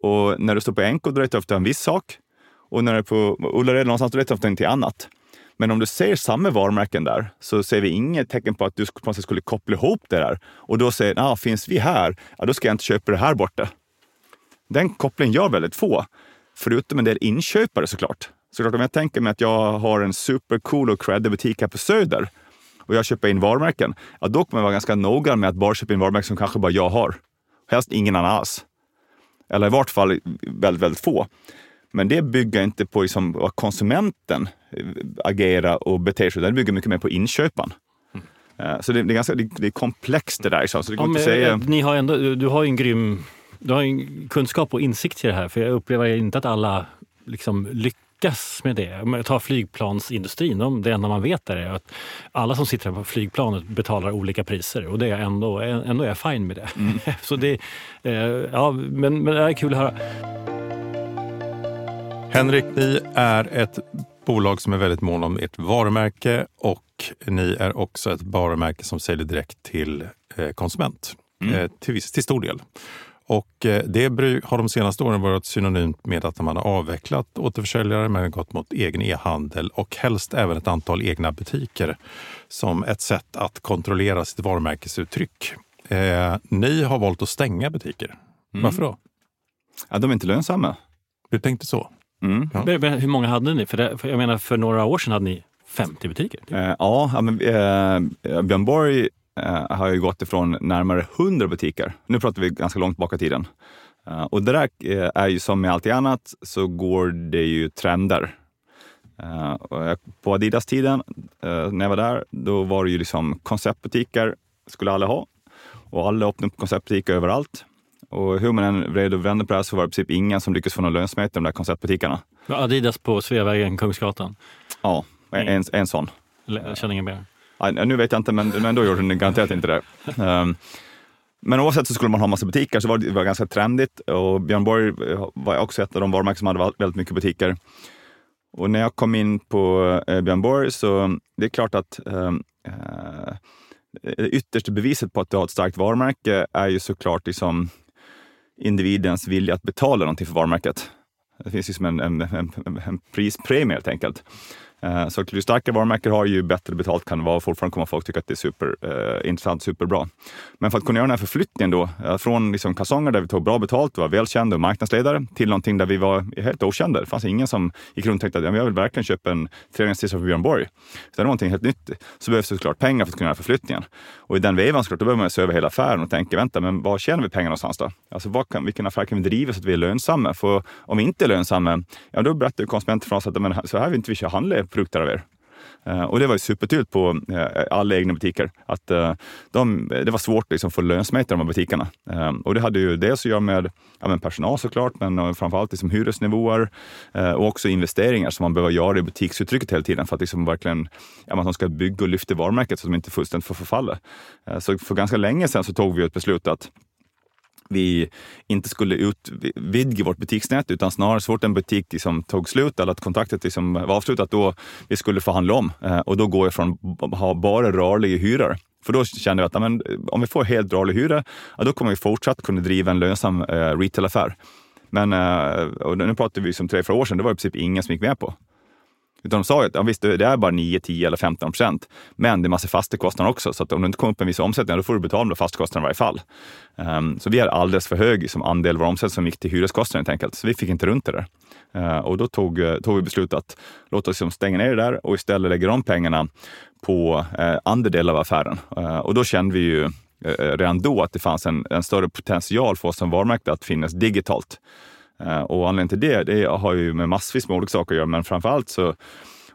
Och när du står på NK, då letar du efter en viss sak. Och när du är på Ullared någonstans, då letar du efter någonting annat. Men om du ser samma varumärken där så ser vi inget tecken på att du på något sätt skulle koppla ihop det där. Och då säger ah, finns vi här, ja, då ska jag inte köpa det här borta. Den kopplingen gör väldigt få. Förutom en del inköpare såklart. Såklart om jag tänker mig att jag har en supercool och creddig butik här på Söder och jag köper in varumärken, ja, då kommer jag vara ganska noga med att bara köpa in varumärken som kanske bara jag har. Helst ingen annan alls. Eller i vart fall väldigt, väldigt få. Men det bygger inte på liksom vad konsumenten eh, agerar och beter sig, det bygger mycket mer på inköparen. Mm. Så det, det, är ganska det, är komplext det där. Så det går ja, inte säga... Eh, ni har ändå, du har ju en grym du har en kunskap och insikt i det här. För jag upplever inte att alla liksom lyckas med det. Ta flygplansindustrin, det enda man vet är att alla som sitter på flygplanet betalar olika priser och det är ändå, ändå är jag fine med det. Mm. (laughs) Så det ja, men, men det är kul att höra. Henrik, ni är ett bolag som är väldigt mån om ert varumärke och ni är också ett varumärke som säljer direkt till eh, konsument. Mm. Eh, till, viss, till stor del. Och eh, det har de senaste åren varit synonymt med att man har avvecklat återförsäljare, men gått mot egen e-handel och helst även ett antal egna butiker som ett sätt att kontrollera sitt varumärkesuttryck. ni har valt att stänga butiker. Mm. Varför då? Ja, de är inte lönsamma. Du tänkte så? Mm. Ja. Hur många hade ni? För, det, för jag menar, för några år sedan hade ni 50 butiker. Eh, ja, men, eh, Björn Borg eh, har ju gått ifrån närmare 100 butiker. Nu pratar vi ganska långt bak i tiden. Eh, och det där eh, är ju som med allt annat så går det ju trender. Eh, på Adidas-tiden, när jag var där, då var det ju liksom konceptbutiker skulle alla ha. Och alla öppnade upp konceptbutiker överallt. Och hur man än vred och vände på det här så var det i princip ingen som lyckades få någon lönsamhet i de där konceptbutikerna. Adidas på Sveavägen, Kungsgatan? Ja, en, en sån. Jag känner ingen mer. Ja, nu vet jag inte, men, men då gjorde den garanterat inte det. Um, Men oavsett så skulle man ha massa butiker, så var det var ganska trendigt. Och Björn Borg eh, var också ett av de varumärken som hade väldigt mycket butiker. Och när jag kom in på eh, Björn Borg så det är klart att ehm, eh, det yttersta beviset på att du har ett starkt varumärke är ju såklart liksom individens vilja att betala någonting för varumärket. Det finns liksom en, en, en, en prispremie helt enkelt. Eh, så ju starkare varumärken har, ju bättre betalt kan det vara. Fortfarande kommer folk tycka att det är superintressant, eh, superbra. Men för att kunna göra den här förflyttningen då, eh, från liksom kalsonger där vi tog bra betalt, var välkända och marknadsledare, till någonting där vi var helt okända. Det fanns ingen som gick runt och tänkte att ja, jag vill verkligen köpa en träningstissue för Björn Borg. Så det är någonting helt nytt. Så behövs det såklart pengar för att kunna göra förflyttningen. Och i den vevan såklart, då behöver man se över hela affären och tänka, vänta, men var tjänar vi pengar någonstans då? Alltså vad kan, vilken affär kan vi driva så att vi är lönsamma? För om vi inte är lönsamma, ja då berättar konsumenten för oss att men, så här vill inte vi handla produkter av er. Eh, och det var ju supertydligt på eh, alla egna butiker att eh, de, det var svårt liksom, att få lönsamhet i de här butikerna. och det hade ju dels att göra med ja, personal såklart, men framförallt liksom, hyresnivåer och också investeringar som man behöver göra i butiksuttrycket hela tiden för att liksom, verkligen ja, man ska bygga och lyfta varumärket så att de inte fullständigt får förfalla. så för ganska länge sedan så tog vi ett beslut att vi inte skulle utvidga vårt butiksnät utan snarare så fort en butik liksom tog slut eller att kontraktet liksom var avslutat, då vi skulle förhandla om. Eh, och då går jag från att ha bara rörliga hyror för då kände jag att amen, eh, om vi får helt rörlig hyra, ja, då kommer vi fortsatt kunna driva en lönsam eh, retailaffär. Men eh, och nu pratar vi som tre, fyra år sedan, det var i princip ingen som gick med på. Utan de sa att ja, visst, det är bara 9, 10 eller 15 procent, men det är massa fasta kostnader också. Så att om du inte kommer upp en viss omsättning, då får du betala de fasta kostnaderna i varje fall. Um, så vi hade alldeles för hög som andel av vår omsättning som gick till hyreskostnader helt enkelt. Så vi fick inte runt det där. Uh, och då tog, tog vi beslutet att låta oss liksom stänga ner det där och istället lägga de pengarna på uh, andra delar av affären. Uh, och då kände vi ju eh, redan då att det fanns en, en större potential för oss som varumärke att finnas digitalt. Eh, och anledningen till det, det har ju med massvis med olika saker att göra, men framför allt så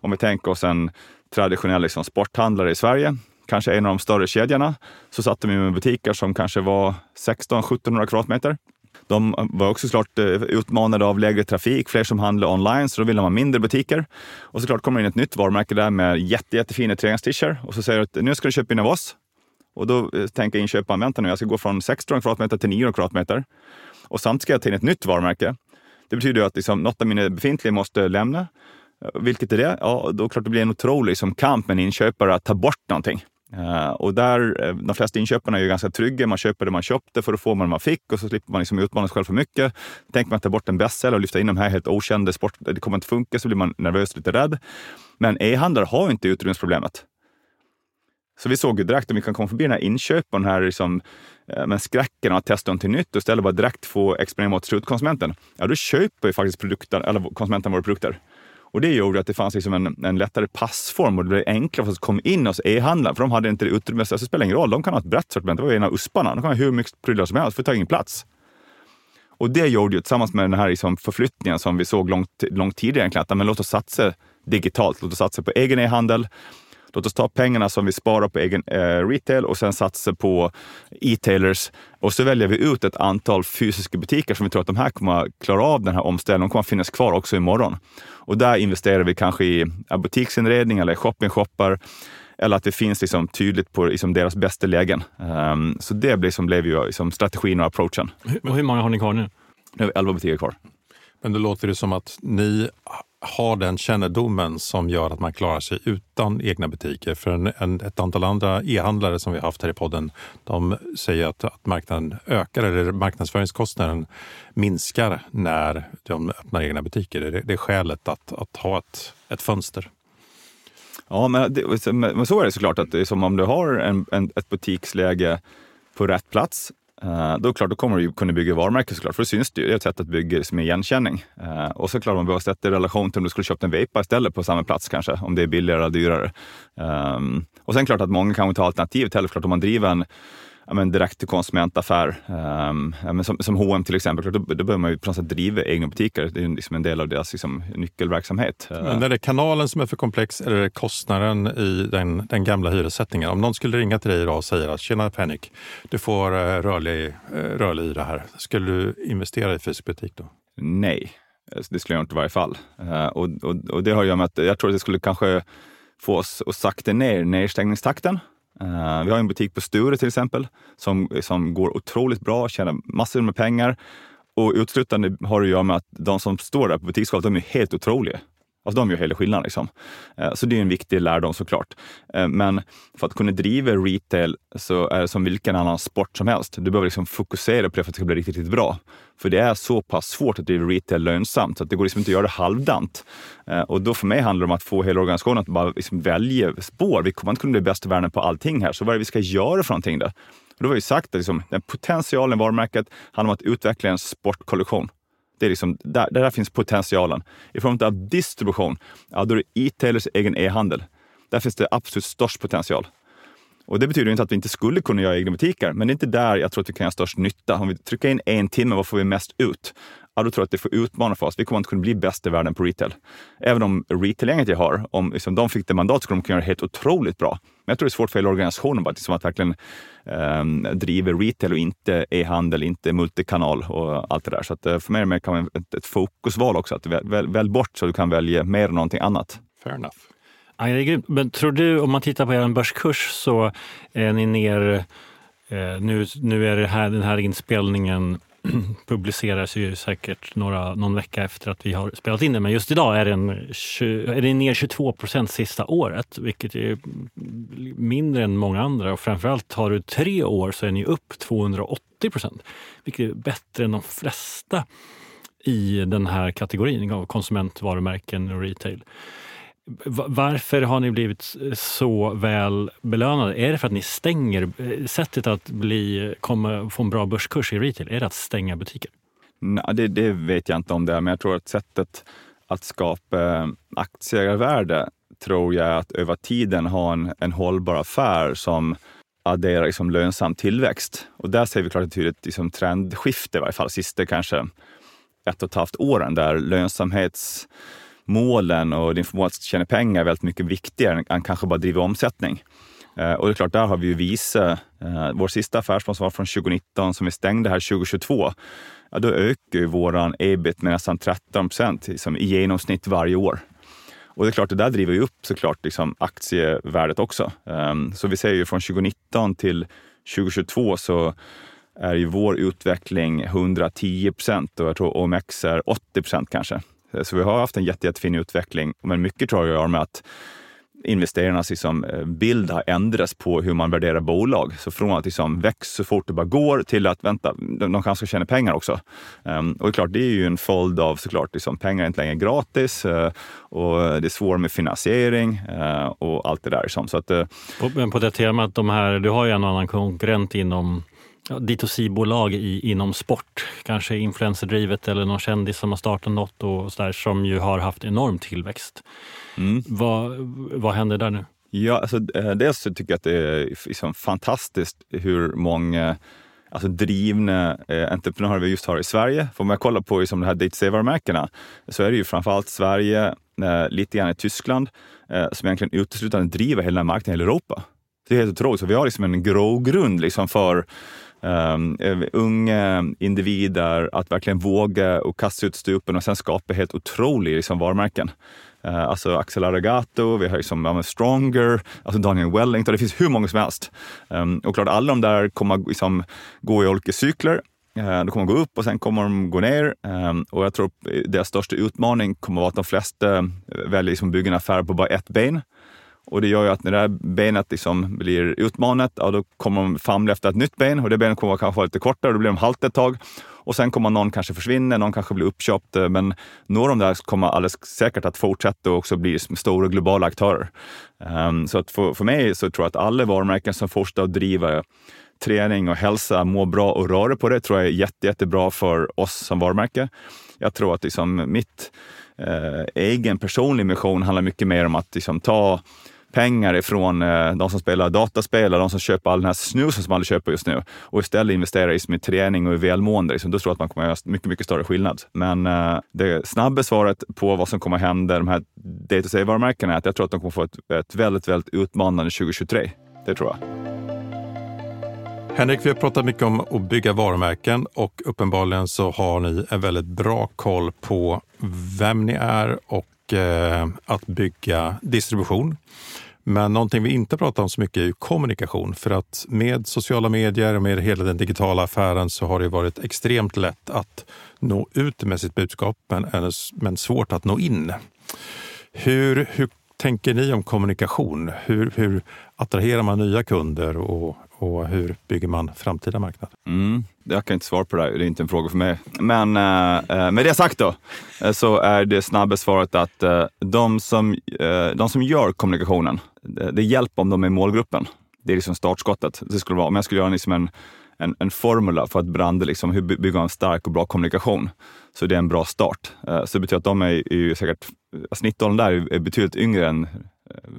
om vi tänker oss en traditionell liksom, sporthandlare i Sverige, kanske en av de större kedjorna, så satt de med butiker som kanske var 16-1700 kvadratmeter. De var också såklart eh, utmanade av lägre trafik, fler som handlade online, så då ville man mindre butiker. Och såklart kommer det in ett nytt varumärke där med jätte, jättefina träningstischer och så säger du att nu ska du köpa in av oss. Och då eh, tänker inköparen, vänta nu, jag ska gå från 16 kvadratmeter till 900 kvadratmeter. Och samtidigt ska jag ta in ett nytt varumärke. Det betyder att liksom, något av mina befintliga måste lämna. Eh, vilket är det? Ja, då klart det blir en otrolig liksom, kamp med en inköpare att ta bort någonting. Uh, och där, eh, de flesta inköparna är ju ganska trygga. Man köper det man köpte för då får man man fick och så slipper man liksom utmana sig själv för mycket. Tänker man ta bort en bestseller och lyfta in de här helt okända sport, det kommer inte funka, så blir man nervös och lite rädd. Men e-handlare har inte utrymmesproblemet. Så vi såg ju direkt om vi kan komma förbi den här inköpen, här liksom, eh, men skräcken att testa någonting nytt och istället bara direkt få exponera mot slutkonsumenten. Ja, då köper ju faktiskt produkten, eller konsumenten våra produkter. Och det gjorde att det fanns liksom en, en lättare passform och det blev enklare för oss att komma in hos e-handlaren, för de hade inte det utrymmet. Så det spelar ingen roll, de kan ha ett brett sortiment. Det var ju en av usparna. De kan ha hur mycket prylar som helst, för det tar ingen plats. Och det gjorde ju tillsammans med den här liksom förflyttningen som vi såg långt, långt tidigare egentligen, att men låt oss satsa digitalt. Låt oss satsa på egen e-handel. Låt oss ta pengarna som vi sparar på egen eh, retail och sen satsa på e-tailers. Och så väljer vi ut ett antal fysiska butiker som vi tror att de här kommer klara av den här omställningen. De kommer finnas kvar också imorgon. Och där investerar vi kanske i butiksinredning eller shopping-shoppar eller att det finns liksom tydligt på liksom deras bästa lägen. Um, så det blev, liksom, blev ju liksom strategin och approachen. Och hur många har ni kvar nu? Nu har vi 11 butiker kvar. Men då låter det som att ni har den kännedomen som gör att man klarar sig utan egna butiker. För en, en, ett antal andra e-handlare som vi har haft här i podden, de säger att, att marknaden ökar eller marknadsföringskostnaden minskar när de öppnar egna butiker. Det, det är skälet att, att ha ett, ett fönster. Ja, men, det, men så är det såklart. att det är som om du har en, en, ett butiksläge på rätt plats Eh, då, klart, då kommer du kunna bygga varumärke såklart, för det syns det ju. Det är ett sätt att bygga som igenkänning. Eh, och så klart man behöver sätta i relation till om du skulle köpt en vape istället på samma plats kanske, om det är billigare eller dyrare. Ehm, och sen klart att många kanske inte har alternativet heller. Klart om man driver en ja, men direkt till konsumentaffär. Um, ja, som, som H&M till exempel, då, då behöver man ju på något sätt driva egna butiker. Det är liksom en del av deras liksom, nyckelverksamhet. Men är det kanalen som är för komplex eller är det kostnaden i den, den gamla hyressättningen? Om någon skulle ringa till dig idag och säga att tjena Panic, du får uh, rörlig, uh, rörlig hyra här. Skulle du investera i fysisk butik då? Nej, det skulle jag inte i varje fall. Uh, och, och, och, det har att göra med att jag tror att det skulle kanske få oss att sakta ner nedstängningstakten Eh, vi har en butik på Sture till exempel som, som går otroligt bra, tjänar massor med pengar. Och uteslutande har det att göra med att de som står där på butiksgolvet, de är helt otroliga. Alltså de gör hela skillnaden. Liksom. Eh, så det är en viktig lärdom såklart. Eh, men för att kunna driva retail så är det som vilken annan sport som helst. Du behöver liksom fokusera på det för att det ska bli riktigt, riktigt bra. För det är så pass svårt att driva retail lönsamt så att det går liksom inte att göra det halvdant. Eh, och då för mig handlar det om att få hela organisationen att bara liksom välja spår. Vi kommer inte kunna bli bäst i världen på allting här, så vad är det vi ska göra för någonting då? Och då har vi sagt att liksom, den potentialen i varumärket handlar om att utveckla en sportkollektion. Det är liksom, där, där finns potentialen. I form av distribution, ja, då är det e-tailers egen e-handel. Där finns det absolut störst potential. Och Det betyder inte att vi inte skulle kunna göra egna butiker, men det är inte där jag tror att vi kan göra störst nytta. Om vi trycker in en timme, vad får vi mest ut? Ja, då tror jag att det får utmana för oss. Vi kommer inte kunna bli bäst i världen på retail. Även om retail-gänget jag har, om liksom de fick det mandat skulle de kunna göra det helt otroligt bra. Men jag tror det är svårt för hela organisationen att, liksom att verkligen um, driva retail och inte e-handel, inte multikanal och allt det där. Så att, uh, för mig är det mer ett, ett fokusval också. Att väl, väl, välj bort så du kan välja mer än någonting annat. Fair enough. Ja, det är grymt. Men tror du, om man tittar på er börskurs så är ni ner eh, nu, nu är det här, den här inspelningen (clears throat) publiceras ju säkert några, någon vecka efter att vi har spelat in den. Men just idag är den, är den ner 22 procent sista året, vilket är mindre än många andra. Och framförallt har du tre år så är ni upp 280 procent, vilket är bättre än de flesta i den här kategorin av konsumentvarumärken och retail. Varför har ni blivit så väl belönade? Är det för att ni stänger? Eh, sättet att bli, komma, få en bra börskurs i retail, är det att stänga butiker? Nej, det, det vet jag inte om det är, men jag tror att sättet att skapa eh, aktieägarvärde tror jag att över tiden ha en, en hållbar affär som adderar liksom lönsam tillväxt. Och där ser vi klart ett tydligt liksom trendskifte, i varje fall sista kanske ett och ett halvt åren, där lönsamhets målen och din förmåga att tjäna pengar är väldigt mycket viktigare än kanske bara driva omsättning. Eh, och det är klart, där har vi ju visat, eh, vår sista affärsplan som var från 2019 som vi stängde här 2022, ja, då ökar ju våran ebit med nästan 13 procent liksom, i genomsnitt varje år. Och det är klart, det där driver ju upp såklart liksom, aktievärdet också. Um, så vi ser ju från 2019 till 2022 så är ju vår utveckling 110 procent och jag tror OMX är 80 procent kanske. Eh, så vi har haft en jätte, jättefin utveckling, men mycket tror jag har med att investerarnas liksom, eh, bild har ändrats på hur man värderar bolag. Så från att liksom växa så fort det bara går till att vänta, de kanske ska tjäna pengar också. Ehm, och det är klart, det är ju en följd av såklart, liksom, pengar är inte längre gratis eh, och det är svårt med finansiering och allt det där. Liksom. Så att, men på det temat, de här, du har ju en annan konkurrent inom ja, D2C-bolag inom sport, kanske influencerdrivet eller någon kändis som har startat något och så där, som ju har haft enorm tillväxt. Mm. Vad, vad händer där nu? Ja, alltså, eh, dels tycker jag att det är liksom fantastiskt hur många alltså drivna eh, entreprenörer vi just har i Sverige. För om jag kollar på liksom, de här D2C-varumärkena så är det ju framförallt Sverige, eh, lite grann i Tyskland, eh, som egentligen uteslutande driver hela den här marknaden i Europa. Det är helt otroligt. Så vi har liksom en grogrund liksom för um, unga individer att verkligen våga och kasta ut stupen och sen skapa helt otroliga liksom, varumärken. Uh, alltså Axel Aragato, vi har liksom, ja, Stronger, alltså Daniel Wellington, det finns hur många som helst. Um, och klart, alla de där kommer liksom gå i olika cykler. Uh, de kommer gå upp och sen kommer de gå ner. Um, och jag tror deras största utmaning kommer vara att de flesta väljer liksom bygga en affär på bara ett ben. Och det gör ju att när det här benet liksom blir utmanat, ja, då kommer de famla efter ett nytt ben och det benet kommer kanske vara lite kortare och då blir de halt ett tag. Och sen kommer någon kanske försvinna, någon kanske blir uppköpt, eh, men några av de där kommer alldeles säkert att fortsätta och också bli stora globala aktörer. Um, så att för, för mig så tror jag att alla varumärken som fortsätter att driva träning och hälsa, må bra och röra på det, tror jag är jätte, jättebra för oss som varumärke. Jag tror att liksom mitt eh, egen personlig mission handlar mycket mer om att liksom ta pengar ifrån eh, de som spelar dataspel och de som köper all den här snusen som alla köper just nu och istället investera i träning och i välmående. Liksom, då tror jag att man kommer att göra mycket, mycket större skillnad. Men eh, det snabba svaret på vad som kommer att hända de här D2C-varumärkena är att jag tror att de kommer få ett, ett väldigt, väldigt utmanande 2023. Det tror jag. Henrik, vi har pratat mycket om att bygga varumärken och uppenbarligen så har ni en väldigt bra koll på vem ni är och eh, att bygga distribution. Men någonting vi inte pratar om så mycket är ju kommunikation. För att med sociala medier och med hela den digitala affären så har det varit extremt lätt att nå ut med sitt budskap, men, men svårt att nå in. Hur, hur tänker ni om kommunikation? Hur, hur attraherar man nya kunder och, och hur bygger man framtida marknad? Mm, jag kan inte svara på det, här. det är inte en fråga för mig. Men eh, eh med det sagt då, eh, så är det snabba svaret att eh, de, som, eh, de som gör kommunikationen, det, det hjälper om de är målgruppen. Det är liksom startskottet. Det skulle vara, om jag skulle göra liksom en, en, en formula för att branda, liksom, hur bygger en stark och bra kommunikation, så det är en bra start. Eh, så det betyder att de är, är säkert, snittåldern där är betydligt yngre än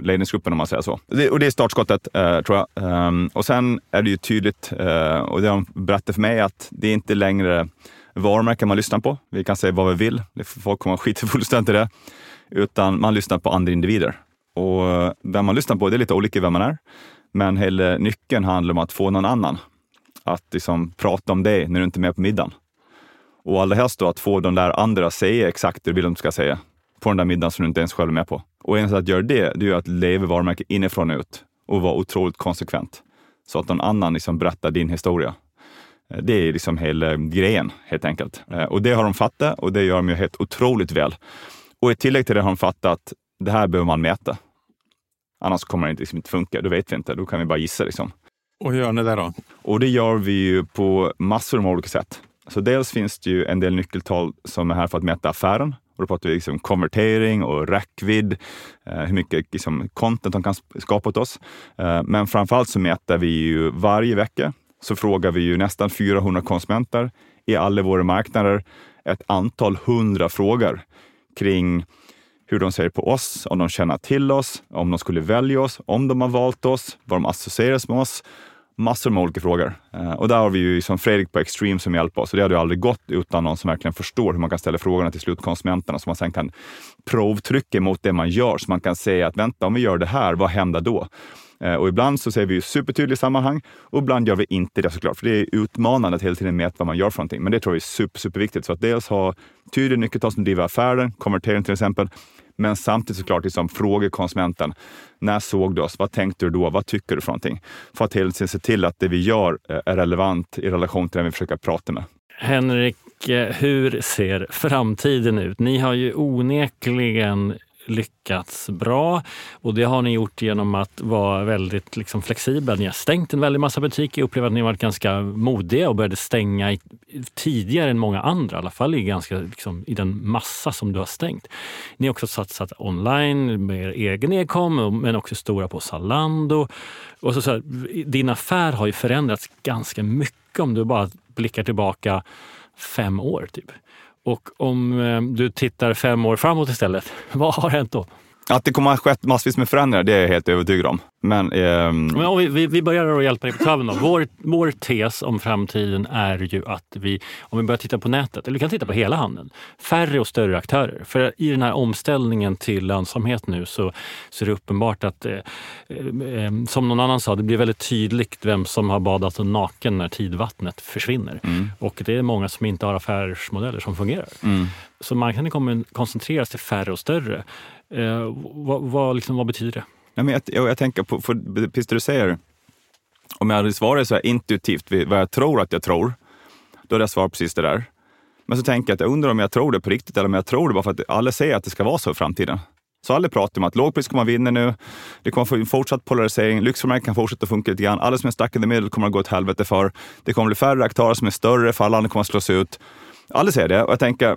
ledningsgruppen om man säger så. Det, och det är startskottet eh, tror jag. Um, och sen är det ju tydligt, eh, och det de berättar för mig, att det är inte längre varumärken man lyssnar på. Vi kan säga vad vi vill, folk kommer skita fullständigt i det. Utan man lyssnar på andra individer. Och eh, vem man lyssnar på, det är lite olika vem man är. Men hela nyckeln handlar om att få någon annan att liksom prata om dig när du inte är med på middagen. Och allra helst då att få de där andra att säga exakt det du vill att de ska säga på den där middagen som du inte ens själv är med på. Och en sätt att göra det, det är att leva varumärket inifrån och ut och vara otroligt konsekvent. Så att någon annan liksom berättar din historia. Eh, det är liksom hela grejen helt enkelt. Eh, och det har de fattat och det gör de ju helt otroligt väl. Och i tillägg till det har de fattat att det här behöver man mäta. Annars kommer det liksom inte funka. Då vet vi inte. Då kan vi bara gissa. Liksom. Och hur gör ni det då? Och det gör vi ju på massor av olika sätt. Så dels finns det ju en del nyckeltal som är här för att mäta affären. Och då pratar vi liksom konvertering och räckvidd, eh, hur mycket liksom content de kan skapa åt oss. Eh, men framförallt så mäter vi ju varje vecka, så frågar vi ju nästan 400 konsumenter i alla våra marknader ett antal hundra frågor kring hur de ser på oss, om de känner till oss, om de skulle välja oss, om de har valt oss, vad de associeras med oss massor med olika frågor. Eh, och där har vi ju som Fredrik på Extreme som hjälper oss. Och det hade ju aldrig gått utan någon som verkligen förstår hur man kan ställa frågorna till slutkonsumenterna så man sen kan provtrycka mot det man gör. Så man kan säga att vänta, om vi gör det här, vad händer då? Eh, och ibland så säger vi supertydliga sammanhang och ibland gör vi inte det såklart. För det är utmanande att hela tiden mäta vad man gör för någonting. Men det tror jag är super, superviktigt. Så att dels ha tydliga nyckeltal som driver affären, konvertering till exempel. Men samtidigt såklart liksom fråga konsumenten. När såg du oss? Vad tänkte du då? Vad tycker du för någonting? För att hela tiden se till att det vi gör eh, är relevant i relation till den vi försöker prata med. Henrik, eh, hur ser framtiden ut? Ni har ju onekligen lyckats bra. Och det har ni gjort genom att vara väldigt liksom, flexibla. Ni har stängt en väldig massa butiker. Jag upplever att ni har varit ganska modiga och började stänga i, tidigare än många andra. I alla fall i, ganska, liksom, i den massa som du har stängt. Ni har också satsat online med er egen e-com men också stora på Zalando. Och så, så här, din affär har ju förändrats ganska mycket om du bara blickar tillbaka fem år. typ. Och om eh, du tittar fem år framåt istället, (laughs) vad har hänt då? Att det kommer att ha skett massvis med förändringar, det är jag helt övertygad om. Men, ehm... Men vi, vi, vi börjar att hjälpa dig på traven. Vår, vår tes om framtiden är ju att vi, om vi börjar titta på nätet, eller vi kan titta på hela handeln, färre och större aktörer. För i den här omställningen till lönsamhet nu så, så är det uppenbart att, eh, eh, som någon annan sa, det blir väldigt tydligt vem som har badat naken när tidvattnet försvinner. Mm. Och det är många som inte har affärsmodeller som fungerar. Mm. Så marknaden kommer koncentreras till färre och större. Eh, vad, vad, liksom, vad, betyder det? Nej, men jag, jag, jag tänker på, för precis det du säger, om jag hade svarat så här intuitivt vad jag tror att jag tror, då hade jag svarat precis det där. Men så tänker jag att jag undrar om jag tror det på riktigt eller om jag tror det bara för att alla säger att det ska vara så i framtiden. Så alla pratar om att lågpris kommer att vinna nu. Det kommer att få en fortsatt polarisering. Lyxförmärken kan fortsätta funka lite grann. Alla som är stuck in the middle kommer att gå åt helvete för. Det kommer att bli färre aktörer som är större, för alla andra kommer att slås ut. Alla säger det och jag tänker,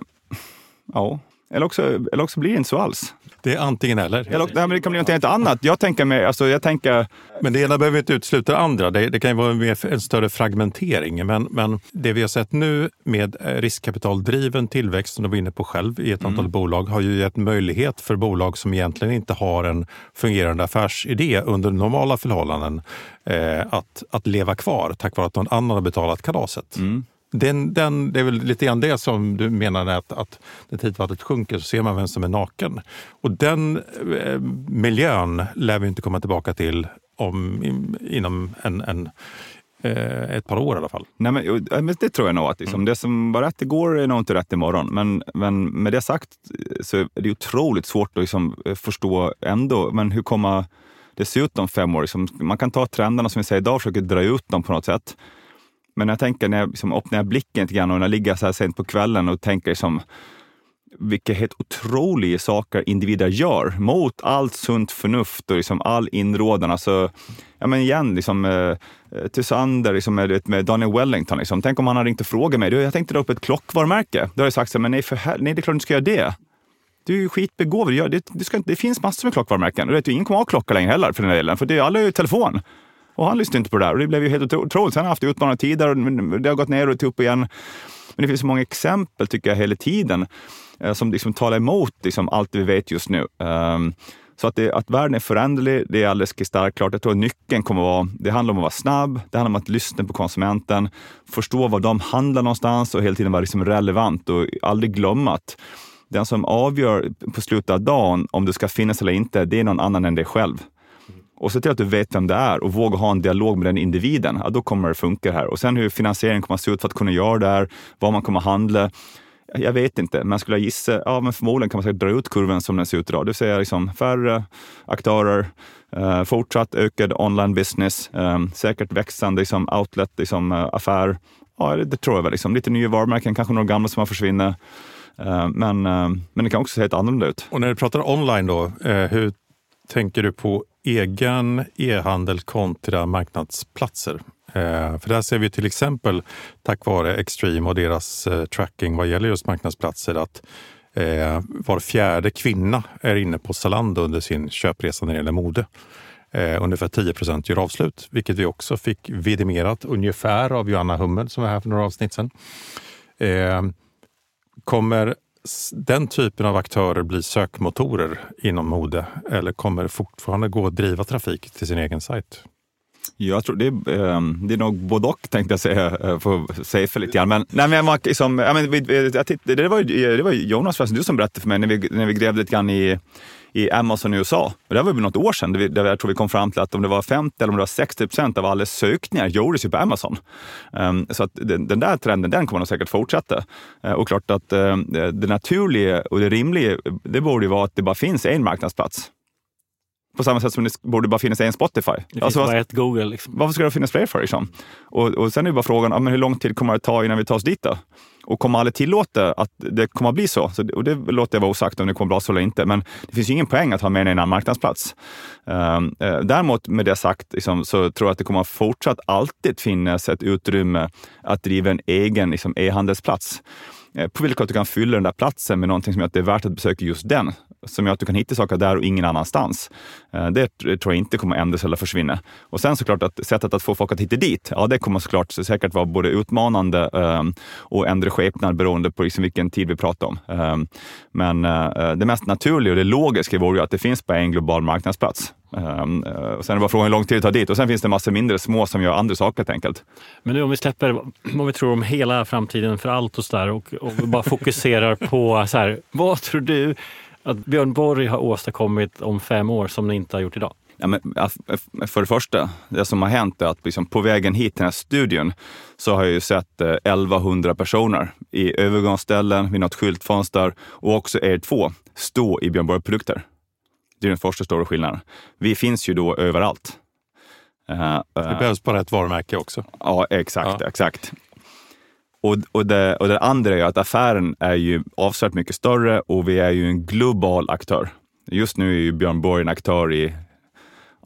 ja, eller också, eller också blir det inte så alls. Det är antingen eller. nej, men det kan bli något helt annat. Jag tänker mig, alltså, jag tänker... Men det ena behöver inte utesluta det andra. Det, det kan ju vara en, en större fragmentering. Men, men det vi har sett nu med riskkapitaldriven tillväxt, som du var inne på själv, i ett antal mm. bolag har ju gett möjlighet för bolag som egentligen inte har en fungerande affärsidé under normala förhållanden eh, att, att leva kvar tack vare att någon annan har betalat kalaset. Mm. Den, den, det är väl lite grann det som du menar att, att när tidvattnet sjunker så ser man vem som är naken. Och den eh, miljön lär vi inte komma tillbaka till om, inom en, en eh, ett par år i alla fall. Nej, men, det tror jag nog. Att liksom, mm. Det som var rätt igår är nog inte rätt imorgon. Men, men med det sagt så är det otroligt svårt att liksom förstå ändå. Men hur kommer det ser ut om fem år. Liksom, man kan ta trenderna som vi säger idag och försöka dra ut dem på något sätt. Men när jag tänker, när jag liksom öppnar blicken lite grann och när jag ligger så här sent på kvällen och tänker liksom, vilka helt otroliga saker individer gör mot allt sunt förnuft och liksom all inrådan. Alltså, ja men igen, liksom, eh, eh Tysander liksom, med, med Daniel Wellington. Liksom. Tänk om han hade ringt och frågat mig. Jag tänkte dra upp ett klockvarumärke. Då hade jag sagt så men nej, för hel- nej, det är klart du ska göra det. Du är ju skitbegåvad. Det, det, ska, det finns massor med klockvarumärken. Och vet, ingen kommer ha klocka längre heller för den delen, för det, alla har ju telefon. Och han lyssnade inte på det där och det blev ju helt otroligt. Sen har han haft utmanande tider och det har gått ner och upp igen. Men det finns så många exempel, tycker jag, hela tiden eh, som liksom talar emot liksom, allt vi vet just nu. Um, så att, det, att världen är föränderlig, det är alldeles kristallklart. klart. Jag tror att nyckeln kommer att vara, det handlar om att vara snabb, det handlar om att lyssna på konsumenten, förstå var de handlar någonstans och hela tiden vara liksom relevant och aldrig glömma att den som avgör på slutet av dagen om du ska finnas eller inte, det är någon annan än dig själv. Och se till att du vet vem det är och våga ha en dialog med den individen. Ja, då kommer det funka här. Och sen hur finansieringen kommer att se ut för att kunna göra det här, vad man kommer att handla. Jag vet inte, men skulle jag gissa, ja men förmodligen kan man säkert dra ut kurvan som den ser ut idag. Det vill säga liksom färre aktörer, eh, fortsatt ökad online business, eh, säkert växande liksom outlet, liksom, eh, affär. Ja, det, det, tror jag väl. Liksom. Lite nya varumärken, kanske några gamla som har försvunnit. Eh, men, eh, men det kan också se helt annorlunda ut. Och när du pratar online då, eh, hur tänker du på egen e-handel kontra marknadsplatser? Eh, för där ser vi till exempel tack vare Extreme och deras eh, tracking vad gäller just marknadsplatser att eh, var fjärde kvinna är inne på Zalando under sin köpresa när det gäller mode. ungefär 10 procent gör avslut, vilket vi också fick vidimerat ungefär av Joanna Hummel som var här för några avsnitt sedan. Kommer den typen av aktörer blir sökmotorer inom mode eller kommer det fortfarande gå att driva trafik till sin egen sajt? Jag tror det är, ehm, det är nog både och tänkte jag säga, eh, för säga för lite grann. Men, nej, men liksom, jag, liksom, jag men, det, var, det var Jonas du som berättade för mig när vi, när vi grävde lite grann i i Amazon i USA. Och det var väl något år sedan, där jag tror vi kom fram till att om det var 50 eller om det var 60 procent av alla sökningar gjordes ju på Amazon. Um, så att den, den, där trenden, den kommer nog säkert fortsätta. Uh, och klart att uh, det naturliga och det rimliga, det borde ju vara att det bara finns en marknadsplats. På samma sätt som det borde bara finnas en Spotify. Det finns alltså, bara ett Google. Liksom. Varför ska det finnas fler för? Liksom? Och, och sen är bara frågan, ja, men hur lång tid kommer det ta innan vi tar oss dit då? Och kommer aldrig tillåta att det kommer att bli så? så och det låter jag vara osagt om det kommer att bli så eller inte, men det finns ju ingen poäng att ha med en annan marknadsplats. Um, uh, däremot med det sagt liksom, så tror jag att det kommer att fortsatt alltid finnas ett utrymme att driva en egen liksom, e-handelsplats uh, på vilket du kan fylla den där platsen med någonting som gör att det är värt att besöka just den som gör att du kan hitta saker där och ingen annanstans. Eh, det tror jag inte kommer ändras eller försvinna. Och sen såklart att sättet att få folk att hitta dit, ja det kommer såklart säkert vara både utmanande ehm, och ändra skepnad beroende på liksom vilken tid vi pratar om. Ehm, men eh, det mest naturliga och det logiska vore ju att det finns bara en global marknadsplats. Um, uh, sen är det bara frågan hur lång tid det tar dit och sen finns det massor mindre små som gör andra saker helt enkelt. Men nu om vi släpper vad vi tror om hela framtiden för allt och så där och, och bara fokuserar på så här, vad tror du att Björn Borg har åstadkommit om fem år som ni inte har gjort idag? Ja, men, för det första, det som har hänt är att liksom, på vägen hit till den här studion så har jag ju sett eh, 1100 personer i övergångsställen, vid något skyltfönster och också er två stå i Björn Borg-produkter. Det är den första stora skillnaden. Vi finns ju då överallt. Uh, det behövs bara ett varumärke också. Ja, exakt. Ja. exakt. Och, och, det, och det andra är att affären är ju avsevärt mycket större och vi är ju en global aktör. Just nu är ju Björn Borg en aktör i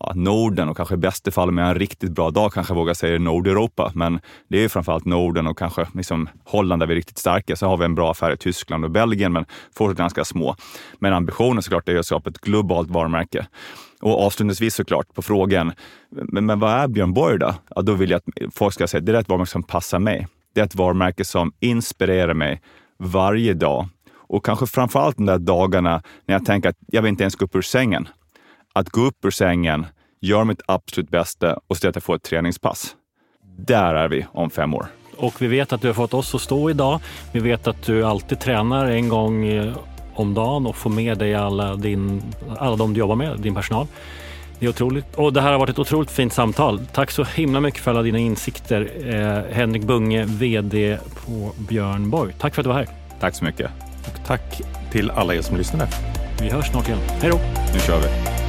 ja, Norden och kanske i bästa fall med en riktigt bra dag kanske jag vågar säga Nordeuropa. Men det är ju framförallt Norden och kanske liksom Holland där vi är riktigt starka. Så har vi en bra affär i Tyskland och Belgien, men fortsatt ganska små. Men ambitionen såklart är att skapa ett globalt varumärke. Och avslutningsvis såklart på frågan, men, men vad är Björn Borg då? Ja, då vill jag att folk ska säga att det är ett varumärke som passar mig det är ett varumärke som inspirerar mig varje dag. Och kanske framför allt de där dagarna när jag tänker att jag vill inte ens gå upp ur sängen. Att gå upp ur sängen, göra mitt absolut bästa och se till att jag får ett träningspass. Där är vi om fem år. Och vi vet att du har fått oss att stå idag. Vi vet att du alltid tränar en gång eh, om dagen och får med dig alla, din, alla de du jobbar med, din personal. Det är otroligt. Och det här har varit ett otroligt fint samtal. Tack så himla mycket för alla dina insikter. Eh, Henrik Bunge, VD på Björn Borg. Tack för att du var här. Tack så mycket. Och tack till alla er som lyssnade. Vi hörs snart igen. Hej då! Nu kör vi.